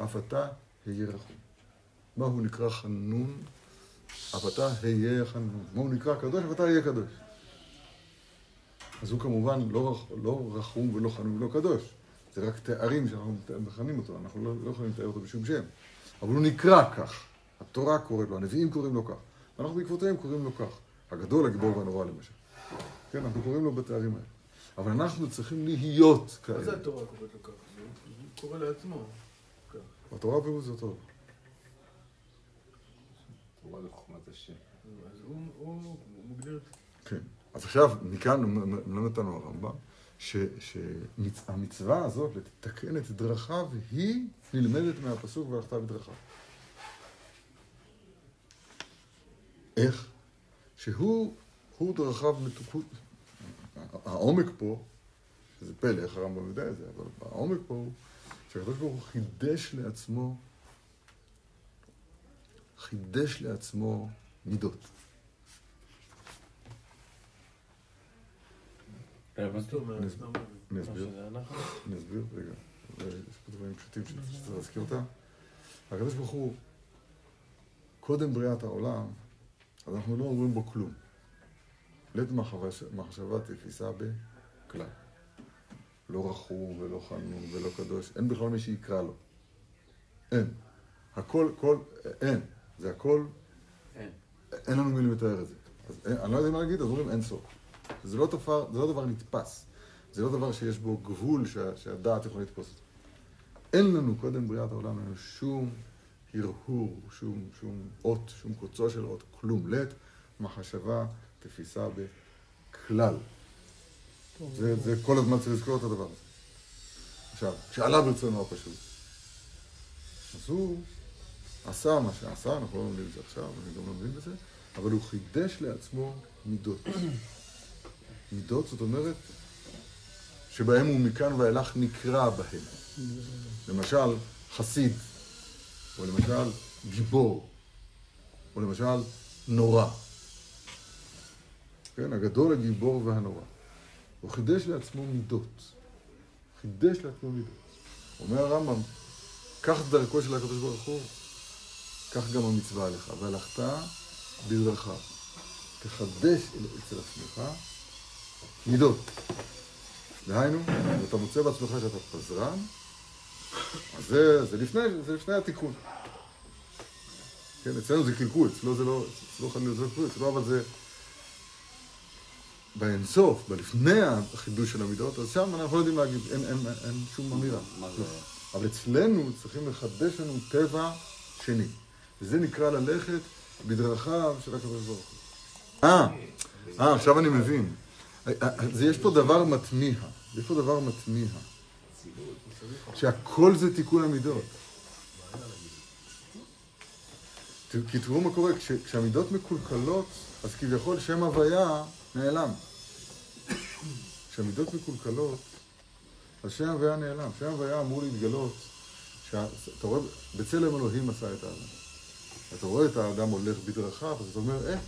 אף אתה היה רחום. מהו נקרא חנון? אף אתה היה חנון. מהו נקרא קדוש? אף אתה היה קדוש. אז הוא כמובן לא, לא רחום ולא חנון ולא קדוש. זה רק תארים שאנחנו מכנים אותו, אנחנו לא, לא יכולים לתאר אותו בשום שם. אבל הוא נקרא כך. התורה קוראת לו, הנביאים קוראים לו כך. ואנחנו בעקבותיהם קוראים לו כך. הגדול, הגיבור והנורא למשל. כן, אנחנו קוראים לו בתארים האלה. אבל אנחנו צריכים להיות מה זה כאלה. התורה קוראת לו? זה- הוא קורא לעצמו. התורה פירוש זה טוב. תורה לחוכמת השם. אז הוא- מגדיר את כן. אז עכשיו, מכאן מלמד אותנו הרמב"ם, שהמצווה הזאת לתקן את דרכיו היא נלמדת מהפסוק והלכת בדרכיו. איך? שהוא, הוא דרכיו מתוקות. העומק פה, שזה פלא, איך הרמב"ם יודע את זה, אבל העומק פה הוא שהקדוש ברוך הוא חידש לעצמו, חידש לעצמו מידות. אני אסביר, אני אסביר, רגע. יש פה דברים פשוטים שצריך להזכיר אותם. הקדוש ברוך הוא, קודם בריאת העולם, אז אנחנו לא אומרים בו כלום. לית מחשבה תפיסה בכלל. לא רחום ולא חנון ולא קדוש, אין בכלל מי שיקרא לו. אין. הכל, כל, אין. זה הכל, אין. אין לנו מילים לתאר את זה. אז אני לא יודע מה להגיד, אז אומרים אין סוף. זה לא דבר, זה לא דבר נתפס. זה לא דבר שיש בו גבול שה, שהדעת יכולה לתפוס אותו. אין לנו, קודם בריאת העולם, אין לנו שום הרהור, שום, שום אות, שום קוצו של אות, כלום. לית מחשבה תפיסה בכלל. זה, זה כל הזמן צריך לזכור את הדבר הזה. עכשיו, כשעלה ברצונו הפשוט, אז הוא עשה מה שעשה, אנחנו לא לומדים את זה עכשיו, אני גם לא מבין בזה, אבל הוא חידש לעצמו מידות. מידות, זאת אומרת, שבהם הוא מכאן ואילך נקרא בהם. למשל, חסיד, או למשל, גיבור, או למשל, נורא. כן, הגדול, הגיבור והנורא. הוא חידש לעצמו מידות. חידש לעצמו מידות. אומר הרמב"ם, כך דרכו של הקדוש ברוך הוא, כך גם המצווה עליך. והלכת בדרכיו. תחדש אצל עצמך מידות. דהיינו, אם אתה מוצא בעצמך שאתה פזרן, אז זה, זה, לפני, זה לפני התיקון. כן, אצלנו זה קלקול, אצלו זה לא, אצלו חלילה זה לא קלקול, אצלו אבל זה באינסוף, בלפני החידוש של המידות, אז שם אנחנו לא יודעים להגיד, אין, אין, אין, אין שום אמירה. אבל אצלנו צריכים לחדש לנו טבע שני. וזה נקרא ללכת בדרכיו של הקדוש ברוך הוא. אה, אה, עכשיו אני מבין. אז יש פה דבר מתמיה. יש פה דבר מתמיה. שהכל זה תיקון המידות. כי תראו מה קורה, כש- כשהמידות מקולקלות, אז כביכול שם הוויה נעלם. כשהמידות מקולקלות, אז שם הוויה נעלם. שם הוויה אמור להתגלות, שה- אתה רואה, בצלם אלוהים עשה את האדם. אתה רואה את האדם הולך בדרכיו, אז אתה אומר, אה,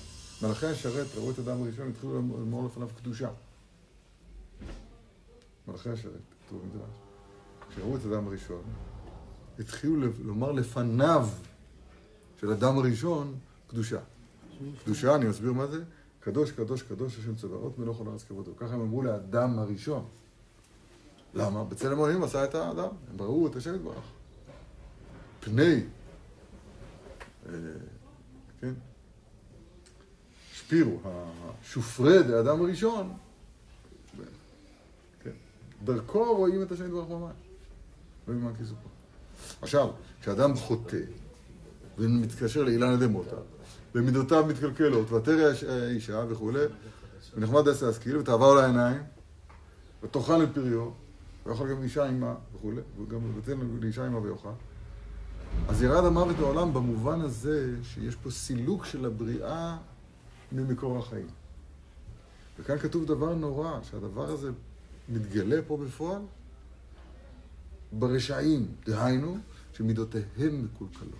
מלאכי השרת ראו את האדם הראשון, התחילו לאמור לפניו קדושה. מלאכי השרת, כתוב במדרש. כשראו את האדם הראשון, התחילו לומר לפניו של אדם הראשון קדושה. קדושה, אני אסביר מה זה. קדוש, קדוש, קדוש, השם צבאות מלוך עולם אז כבודו. ככה הם אמרו לאדם הראשון. למה? בצלם אלוהים עשה את האדם. הם ראו את השם יתברך. פני, אה, כן? שפירו, השופרד, האדם הראשון, כן? דרכו רואים את השם יתברך ממש. וממה כיסופו. עכשיו, כשאדם חוטא, ומתקשר לאילן דמותה, ומידותיו מתקלקלות, ותרא האש- האישה וכולי, ונחמד עשה השכיל, ותעבר לה העיניים, ותאכל את פריו, ויאכל גם אישה עמה וכולי, וגם ותן לאישה עמה ויאכל. אז ירד המוות לעולם במובן הזה שיש פה סילוק של הבריאה ממקור החיים. וכאן כתוב דבר נורא, שהדבר הזה מתגלה פה בפועל ברשעים, דהיינו, שמידותיהם מקולקלות.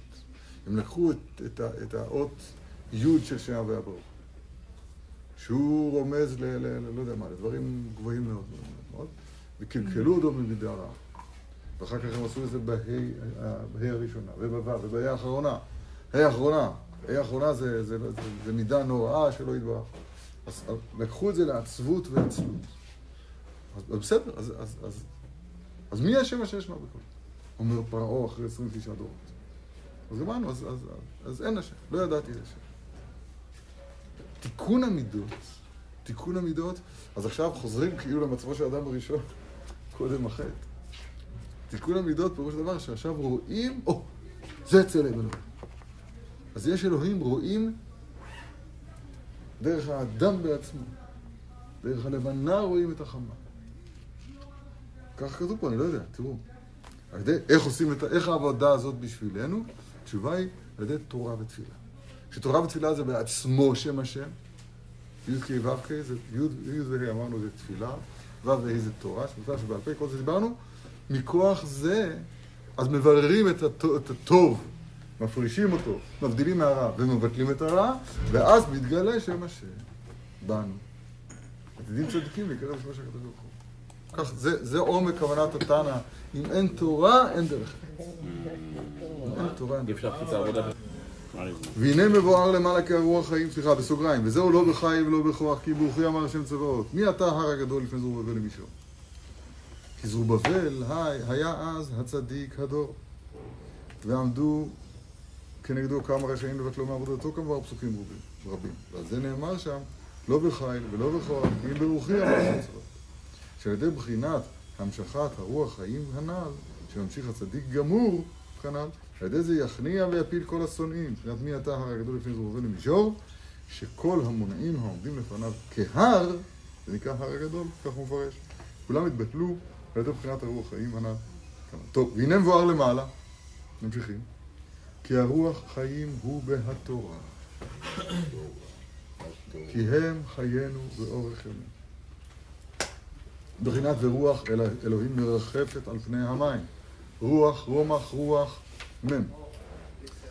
הם לקחו את, את, את האות י' של שם הוויה ברוך, שהוא רומז ל... ל, ל לא יודע מה, לדברים גבוהים מאוד מאוד מאוד, וקלקלו אותו במידה רעה. ואחר כך הם עשו את זה בה' ה- בה' הראשונה, ובו', ובה' האחרונה. ה' האחרונה, ה' האחרונה זה, זה, זה, זה, זה מידה נוראה שלא יתברך. אז לקחו את זה לעצבות ועצלות. אז, בסדר, אז, אז, אז, אז מי השם אשר ישמע בקול? אומר פרעה אחרי 29 דורות. אז גמרנו, אז, אז, אז, אז אין השם, לא ידעתי את השם. תיקון המידות, תיקון המידות, אז עכשיו חוזרים כאילו למצבו של האדם הראשון, קודם החטא. תיקון המידות פירוש דבר שעכשיו רואים, או, זה צלם אלוהים. אז יש אלוהים, רואים דרך האדם בעצמו. דרך הלבנה רואים את החמה. ככה כתוב פה, אני לא יודע, תראו. על ידי, איך עושים את, איך העבודה הזאת בשבילנו? התשובה היא על ידי תורה ותפילה. שתורה ותפילה זה בעצמו שם השם. י' כ' ו' כ' י' וה' אמרנו זה תפילה, ו' וה' זה תורה, שמותר שבעל פה, כל זה דיברנו. מכוח זה, אז מבררים את הטוב מפרישים אותו, מבדילים מהרע ומבטלים את הרע, ואז מתגלה שם השם בנו. עתידים צדיקים להיקרב לשמו של הקדוש ברוך הוא. כך, זה, זה עומק כוונת התנא. אם אין תורה, אין דרך. אם אין תורה, אין אי דרך. והנה מבואר למעלה כהרוח חיים, סליחה, בסוגריים, וזהו לא בחי ולא בכוח, כי ברוכי אמר השם צבאות. מי אתה הר הגדול לפני זרובבל למישור? כי זרובבל היה אז הצדיק הדור. ועמדו כנגדו כמה רשעים לבטלו מעבודתו כמובן פסוקים רבים. רבים. ועל זה נאמר שם, לא בחיל ולא בכוח, אם ברוחי אמר. שעל ידי בחינת המשכת הרוח חיים הנ"ל, שממשיך הצדיק גמור, כנ"ל, על ידי זה יכניע ויפיל כל השונאים. מבחינת מי אתה הר הגדול לפני זרובבל למישור, שכל המונעים העומדים לפניו כהר, זה נקרא הר הגדול, כך הוא מפרש. כולם התבטלו על ידי בחינת הרוח חיים הנ"ל. כנ"ל. טוב, והנה מבואר למעלה, ממשיכים, כי הרוח חיים הוא בהתורה, כי הם חיינו באורך ימים. בחינת ורוח אל אלוהים מרחפת על פני המים. רוח, רומח, רוח, מ'.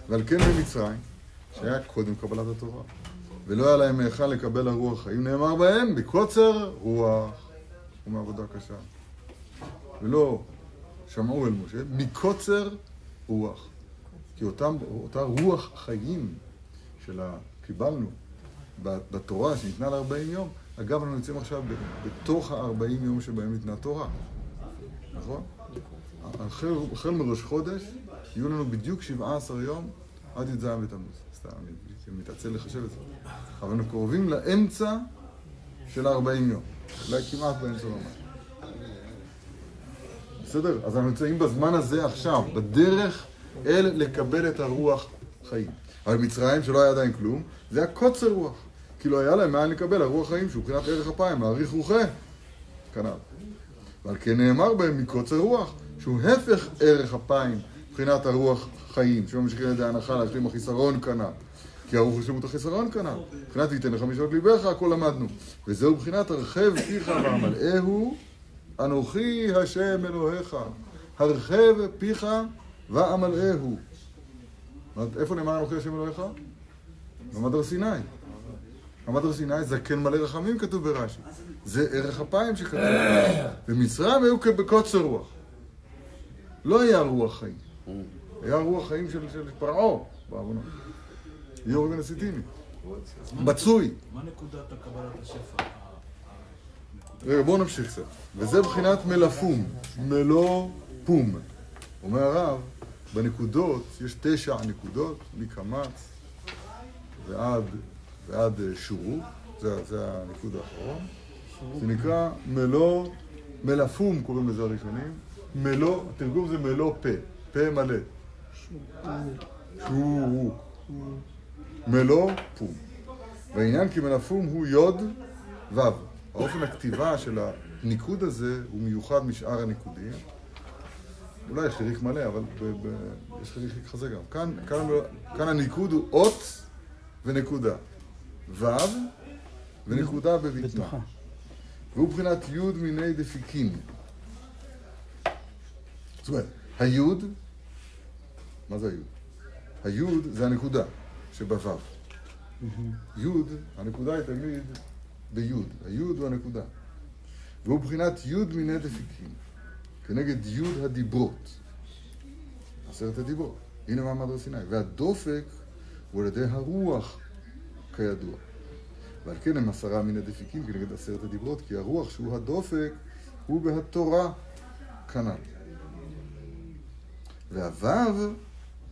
ועל כן במצרים, שהיה קודם קבלת התורה, ולא היה להם מהיכן לקבל הרוח חיים, נאמר בהם, בקוצר רוח ומעבודה קשה. ולא שמעו אל משה, מקוצר רוח. כי אותם, אותה רוח חיים קיבלנו בתורה שניתנה ל-40 יום, אגב, אנחנו נמצאים עכשיו בתוך ה-40 יום שבהם ניתנה תורה, נכון? החל, החל מראש חודש, יהיו לנו בדיוק 17 יום עד י"ז בתמוז. סתם, אני מתעצל לחשב את זה. אבל אנחנו קרובים לאמצע של ה-40 יום. אולי כמעט באמצע ממש. בסדר? אז אנחנו נמצאים בזמן הזה עכשיו, בדרך אל לקבל את הרוח חיים. אבל מצרים, שלא היה עדיין כלום, זה היה קוצר רוח. כי לא היה להם מאין לקבל הרוח חיים, שהוא מבחינת ערך אפיים, מעריך רוחה. כנ"ל. ועל כן נאמר בהם מקוצר רוח, שהוא הפך ערך אפיים, מבחינת הרוח חיים, שממשיכים על ידי ההנחה להשלים החיסרון כנ"ל. כי הרוח השלמות החיסרון כנ"ל. מבחינת ויתן לך משעות ליבך, הכל למדנו. וזהו מבחינת הרחב פיך ועמלאהו, אנוכי השם אלוהיך. הרחב פיך אומרת, איפה נאמר אנוכי השם אלוהיך? במעמד הר סיני. מעמד הר סיני, זקן מלא רחמים כתוב ברש"י. זה ערך אפיים שכתוב. במצרים היו בקוצר רוח. לא היה רוח חיים. היה רוח חיים של, של פרעה, בעוונות. יורי בן הסיטיני. מצוי. מה נקודת הקבלת השפע? רגע, בואו נמשיך קצת. וזה בחינת מלפום, מלוא פום. אומר הרב, בנקודות, יש תשע נקודות, מקמץ ועד, ועד אה, שורוק, זה, זה הניקוד האחרון. זה נקרא מלוא, מלפום קוראים לזה הראשונים. מלוא, התרגום זה מלוא פה, פה מלא. שורוק. מלוא פום. והעניין כי מלפום הוא יוד ו'. האופן הכתיבה של הניקוד הזה הוא מיוחד משאר הניקודים. אולי יש חיריק מלא, אבל יש חיריק כזה גם. כאן, כאן, כאן הניקוד הוא אות ונקודה. ו' ונקודה בבטנה. בתנוחה. והוא בחינת י' מיני דפיקין. זאת אומרת, היוד, מה זה היוד? היוד זה הנקודה שבו'. יוד, הנקודה היא תמיד ביוד. היוד הוא הנקודה. והוא בחינת יוד מיני דפיקין, כנגד יוד הדיברות. עשרת הדיברות. הנה מעמד הר סיני. והדופק הוא על ידי הרוח, כידוע. ועל כן הם עשרה מיני דפיקים כנגד עשרת הדיברות, כי הרוח שהוא הדופק הוא בהתורה כנ"ל. והוו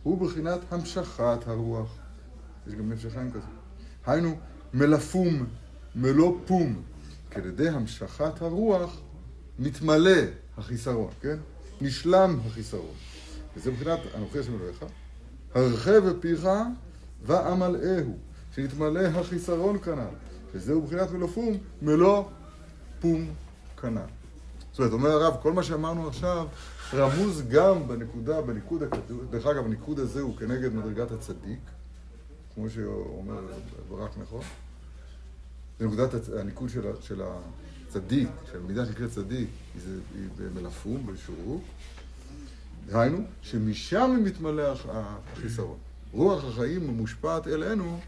הוא בחינת המשכת הרוח. יש גם נפש כזה. היינו, מלפום, מלוא פום. ידי המשכת הרוח מתמלא החיסרון, כן? נשלם החיסרון. וזה מבחינת אנוכי השם אלוהיך, הרחב בפיך ועמלאהו, שנתמלא החיסרון כנ"ל. וזהו מבחינת מלוא פום, מלוא פום כנ"ל. זאת אומרת, אומר הרב, כל מה שאמרנו עכשיו רמוז גם בנקודה, בניקוד הכתוב, דרך אגב, הניקוד הזה הוא כנגד מדרגת הצדיק, כמו שאומר ברק נכון. זה נקודת הניקוד של, של הצדיק, של המידה שנקראת צדיק, היא, זה- היא במלפום, בשורוק. דהיינו, שמשם מתמלא הח- החיסרון. רוח החיים מושפעת אלינו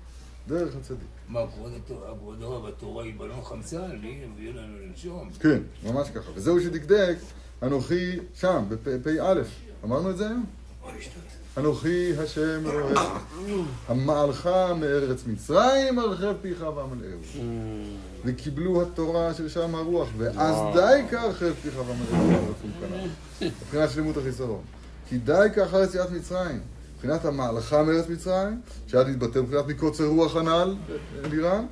דרך הצדיק. מה, כבוד התורה, כבוד הרב, התורה היא בלון חמצן, והיא מביאה לנו לנשום. כן, ממש ככה. וזהו שדקדק, אנוכי שם, בפ"א. אמרנו את זה היום? אנוכי השם אלוהיך, המעלך מארץ מצרים, ארחב פיך ואמלאהו. וקיבלו התורה של שם הרוח, ואז די כארחב פיך ואמלאהו בארץ ומקנה. מבחינת שלמות החיסרון. כי די כאחר יציאת מצרים. מבחינת המעלך מארץ מצרים, שהיה להתבטא מבחינת מקוצר רוח הנ"ל אלירן,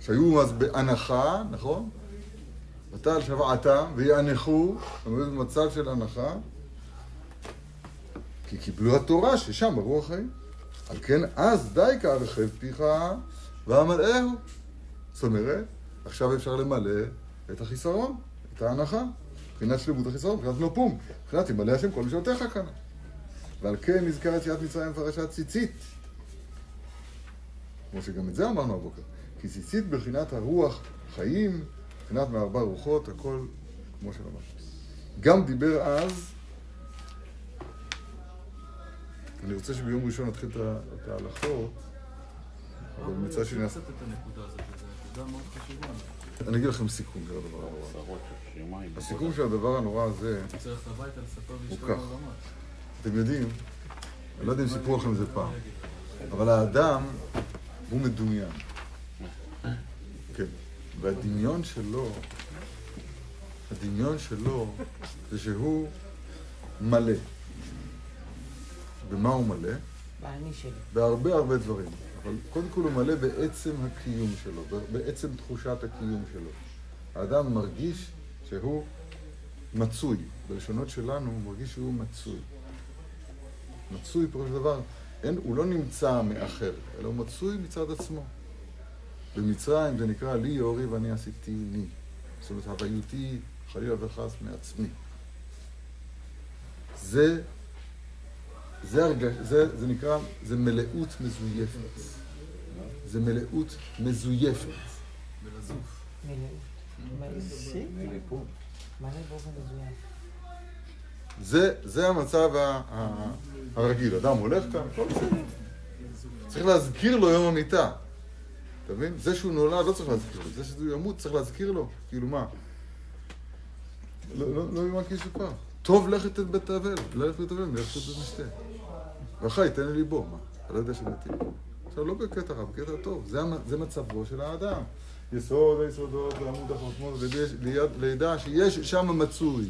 שהיו אז בהנחה, נכון? ותעל שבעתה ויאנחו, במצב של הנחה, כי קיבלו התורה ששם ברוח חיים. על כן אז די כארחב פיך ואמלאהו. זאת אומרת, עכשיו אפשר למלא את החיסרון, את ההנחה, מבחינת שלמות החיסרון, מבחינת נופום, מבחינת ימלא השם כל משעותיך כאן. ועל כן נזכר יציאת מצרים בפרשת ציצית. כמו שגם את זה אמרנו הבוקר. כי ציצית בחינת הרוח חיים, מבחינת מארבע רוחות, הכל כמו שאמרנו. גם דיבר אז, אני רוצה שביום ראשון נתחיל את ההלכות, אבל מצד שני, נקודה מאוד חשובה. אני אגיד לכם סיכום של הדבר הנורא. הסיכום של הדבר הנורא הזה, הוא כך. אתם יודעים, אני לא יודע אם סיפרו לכם את זה פעם, אבל האדם הוא מדומיין. כן. והדמיון שלו, הדמיון שלו זה שהוא מלא. במה הוא מלא? באני שלי. בהרבה הרבה דברים. אבל קודם כל הוא מלא בעצם הקיום שלו, בעצם תחושת הקיום שלו. האדם מרגיש שהוא מצוי. בלשונות שלנו הוא מרגיש שהוא מצוי. מצוי פירוש דבר, אין, הוא לא נמצא מאחר, אלא הוא מצוי מצד עצמו. במצרים זה נקרא לי יורי ואני עשיתי לי. זאת אומרת, הוויותי חלילה וחס מעצמי. זה, זה, הרגש, זה, זה נקרא, זה מלאות מזויפת. זה מלאות מזויפת. זה, זה המצב ה, ה, הרגיל. אדם הולך כאן, הכל בסדר. צריך להזכיר לו יום המיטה. אתה מבין? זה שהוא נולד לא צריך להזכיר לו. זה שהוא ימות צריך להזכיר לו. כאילו מה? לא, לא, לא יאמן כי יסופר. טוב לכת את בית האבל, ללכת בית האבל, מלכת את בית משתה. ואחי, תן לי ליבו, מה? אתה לא יודע שמתים. עכשיו, לא בקטע רע, בקטע טוב. זה, זה מצבו של האדם. יסוד היסודות ועמוד החוכמות, ליד- לידע שיש שם מצוי.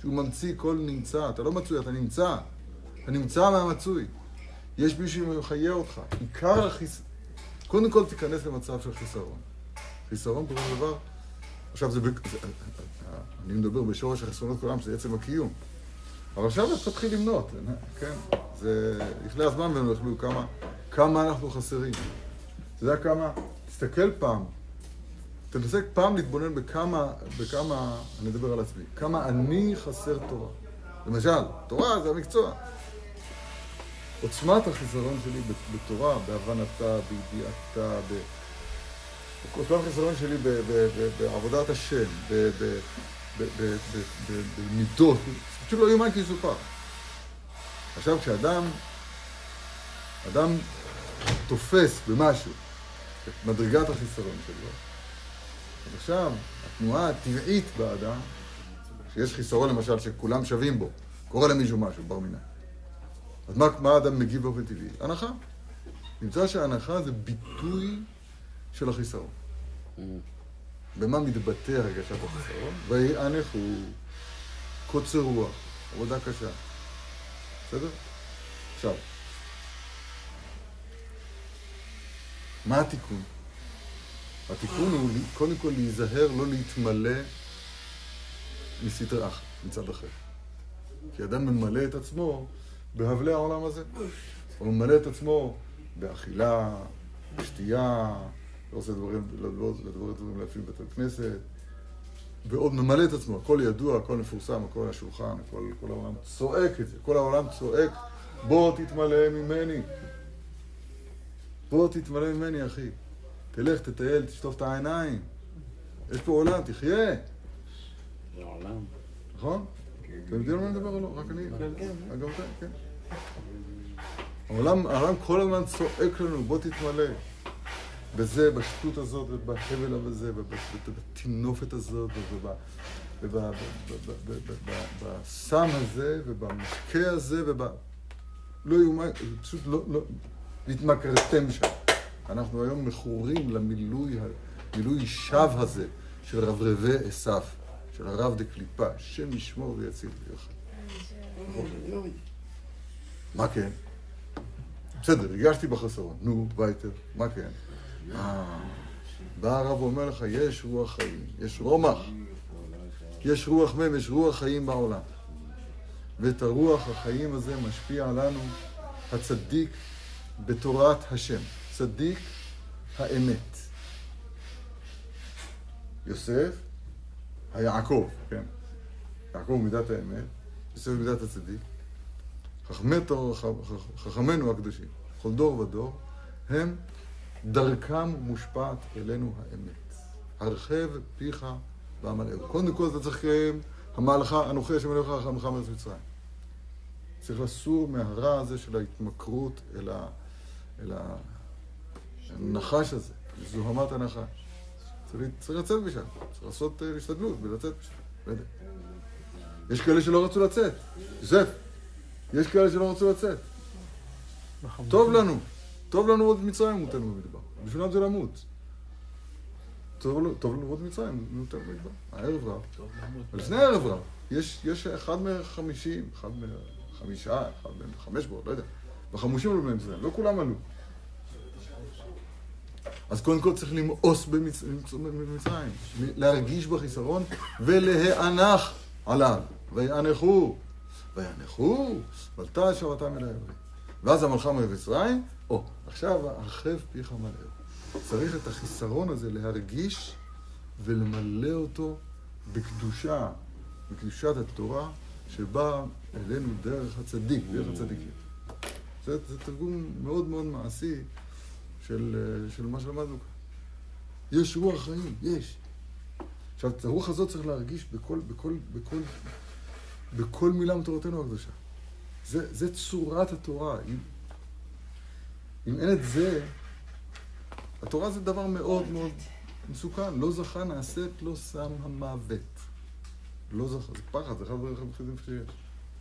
שהוא ממציא כל נמצא. אתה לא מצוי, אתה נמצא. אתה נמצא מהמצוי. יש מישהו שמחיה אותך. עיקר החיס... קודם כל תיכנס למצב של חיסרון. חיסרון פירוש דבר, עכשיו זה... אני מדבר בשורש החסרונות כולם, שזה עצם הקיום. אבל עכשיו אתה תתחיל למנות, כן? זה לפני הזמן והם יחלו כמה, כמה אנחנו חסרים. אתה יודע כמה, תסתכל פעם, תנסה פעם להתבונן בכמה, בכמה, אני אדבר על עצמי, כמה אני חסר תורה. למשל, תורה זה המקצוע. עוצמת החיסרון שלי בתורה, בהבנתה, בידיעתה, ב... עוצמת החיסרון שלי ב- ב- ב- בעבודת השם, במידות, פשוט לא יאומן כי יסופר. עכשיו, כשאדם, אדם תופס במשהו את מדרגת החיסרון שלו, אז עכשיו, התנועה הטבעית באדם, שיש חיסרון למשל שכולם שווים בו, קורה למישהו משהו, בר מינן. אז מה, מה האדם מגיב באופן טבעי? הנחה. נמצא שההנחה זה ביטוי של החיסרון. במה מתבטא הרגשת החיסרון? ויענכו, קוצר רוח, עבודה קשה. בסדר? עכשיו, מה התיקון? התיקון הוא קודם כל להיזהר לא להתמלא מסטרי אחר, מצד אחר. כי אדם ממלא את עצמו בהבלי העולם הזה. הוא ממלא את עצמו באכילה, בשתייה, לא עושה דברים, לא, לא, לא דברים טובים להפעיל בבית הכנסת, ועוד ממלא את עצמו, הכל ידוע, הכל מפורסם, הכל על השולחן, הכל, כל העולם צועק את זה, כל העולם צועק, בוא תתמלא ממני. בוא תתמלא ממני, אחי. תלך, תטייל, תשטוף את העיניים. יש פה עולם, תחיה, זה עולם. נכון? אתם יודעים על מה אני מדבר או לא? רק אני? גם אתה, כן. העולם, העולם כל הזמן צועק לנו, בוא תתמלא. בזה, בשטות הזאת, ובהבל הזה, ובטינופת הזאת, ובסם הזה, ובמשקה הזה, וב... לא יאומן, פשוט לא, לא, התמכרתם שם. אנחנו היום מכורים למילוי, מילוי שווא הזה של רברבי עשיו, של הרב דקליפה, השם ישמור ויציל ביחד. מה כן? בסדר, הרגשתי בחסרון. נו, וייטר, מה כן? אה, בא הרב ואומר לך, יש רוח חיים, יש רומח, יש רוח מ', יש רוח חיים בעולם. ואת הרוח החיים הזה משפיע עלינו הצדיק בתורת השם. צדיק האמת. יוסף, היעקב, כן? יעקב מידת האמת, יוסף מידת הצדיק. חכמי תור, חכמינו הקדושים, כל דור ודור, הם דרכם מושפעת אלינו האמת. הרחב פיך ועמלאהו. קודם כל אתה צריך לקיים המהלכה, אנוכי השם אלוהיך רחמך מארץ מצרים. צריך לסור מהרע הזה של ההתמכרות אל, ה, אל הנחש הזה, זוהמת הנחש. צריך, צריך לצאת משם, צריך לעשות uh, השתדלות ולצאת משם. יש כאלה שלא רצו לצאת. יוסף, יש כאלה שלא רצו לצאת. טוב לנו, טוב לנו עוד מצרים מותנו במדבר. בשבילם זה למות. טוב לנו טוב לנו עוד מצרים מותנו במדבר. הערב רב. ולפני הערב רב, יש, יש אחד מחמישים, אחד מחמישה, אחד מחמש בו, לא יודע. בחמושים עלו בני מצרים, לא כולם עלו. אז קודם כל צריך למאוס במצ... במצרים, להרגיש בחיסרון ולהיאנח עליו. ויאנחו, ויאנחו, ולתה שבתם אל העברים. ואז המלכה ממצרים, או, עכשיו הרחב פיך מלאו. צריך את החיסרון הזה להרגיש ולמלא אותו בקדושה, בקדושת התורה, שבאה אלינו דרך הצדיק, דרך הצדיקים. זה, זה תרגום מאוד מאוד מעשי של, של מה שלמדנו כאן. יש רוח חיים, יש. עכשיו, את הרוח הזאת צריך להרגיש בכל, בכל, בכל, בכל מילה מתורתנו הקדושה. זה, זה צורת התורה. אם, אם אין את זה, התורה זה דבר מאוד מאוד מסוכן. לא זכה נעשית, לא שם המוות. לא זכה, זה פחד, זה אחד הדברים הכי שיש.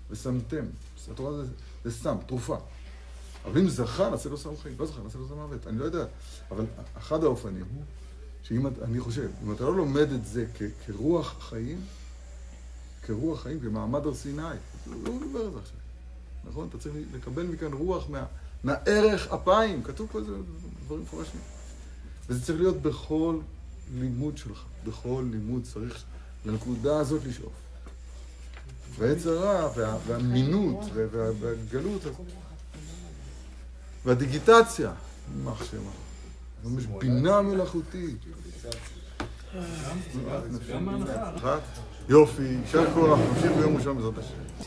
ושמתם. התורה זה, זה סם, תרופה. אבל אם זכה, נעשה לו סם חיים. לא זכה, נעשה לו סם מוות. אני לא יודע. אבל אחד האופנים הוא, שאם, אני חושב, אם אתה לא לומד את זה כ, כרוח חיים, כרוח חיים, כמעמד הר סיני, לא מדבר על זה עכשיו. נכון? אתה צריך לקבל מכאן רוח מה, מהערך אפיים. כתוב פה איזה דברים מפורשים. וזה צריך להיות בכל לימוד שלך. בכל לימוד צריך לנקודה הזאת לשאוף. והעץ הרע, וה, והמינות, וה, וה, והגלות, והדיגיטציה, יימח שמה. היום יש בינה מלאכותית. יופי, יישר כוח, נמשיך ביום ראשון בעזרת השם.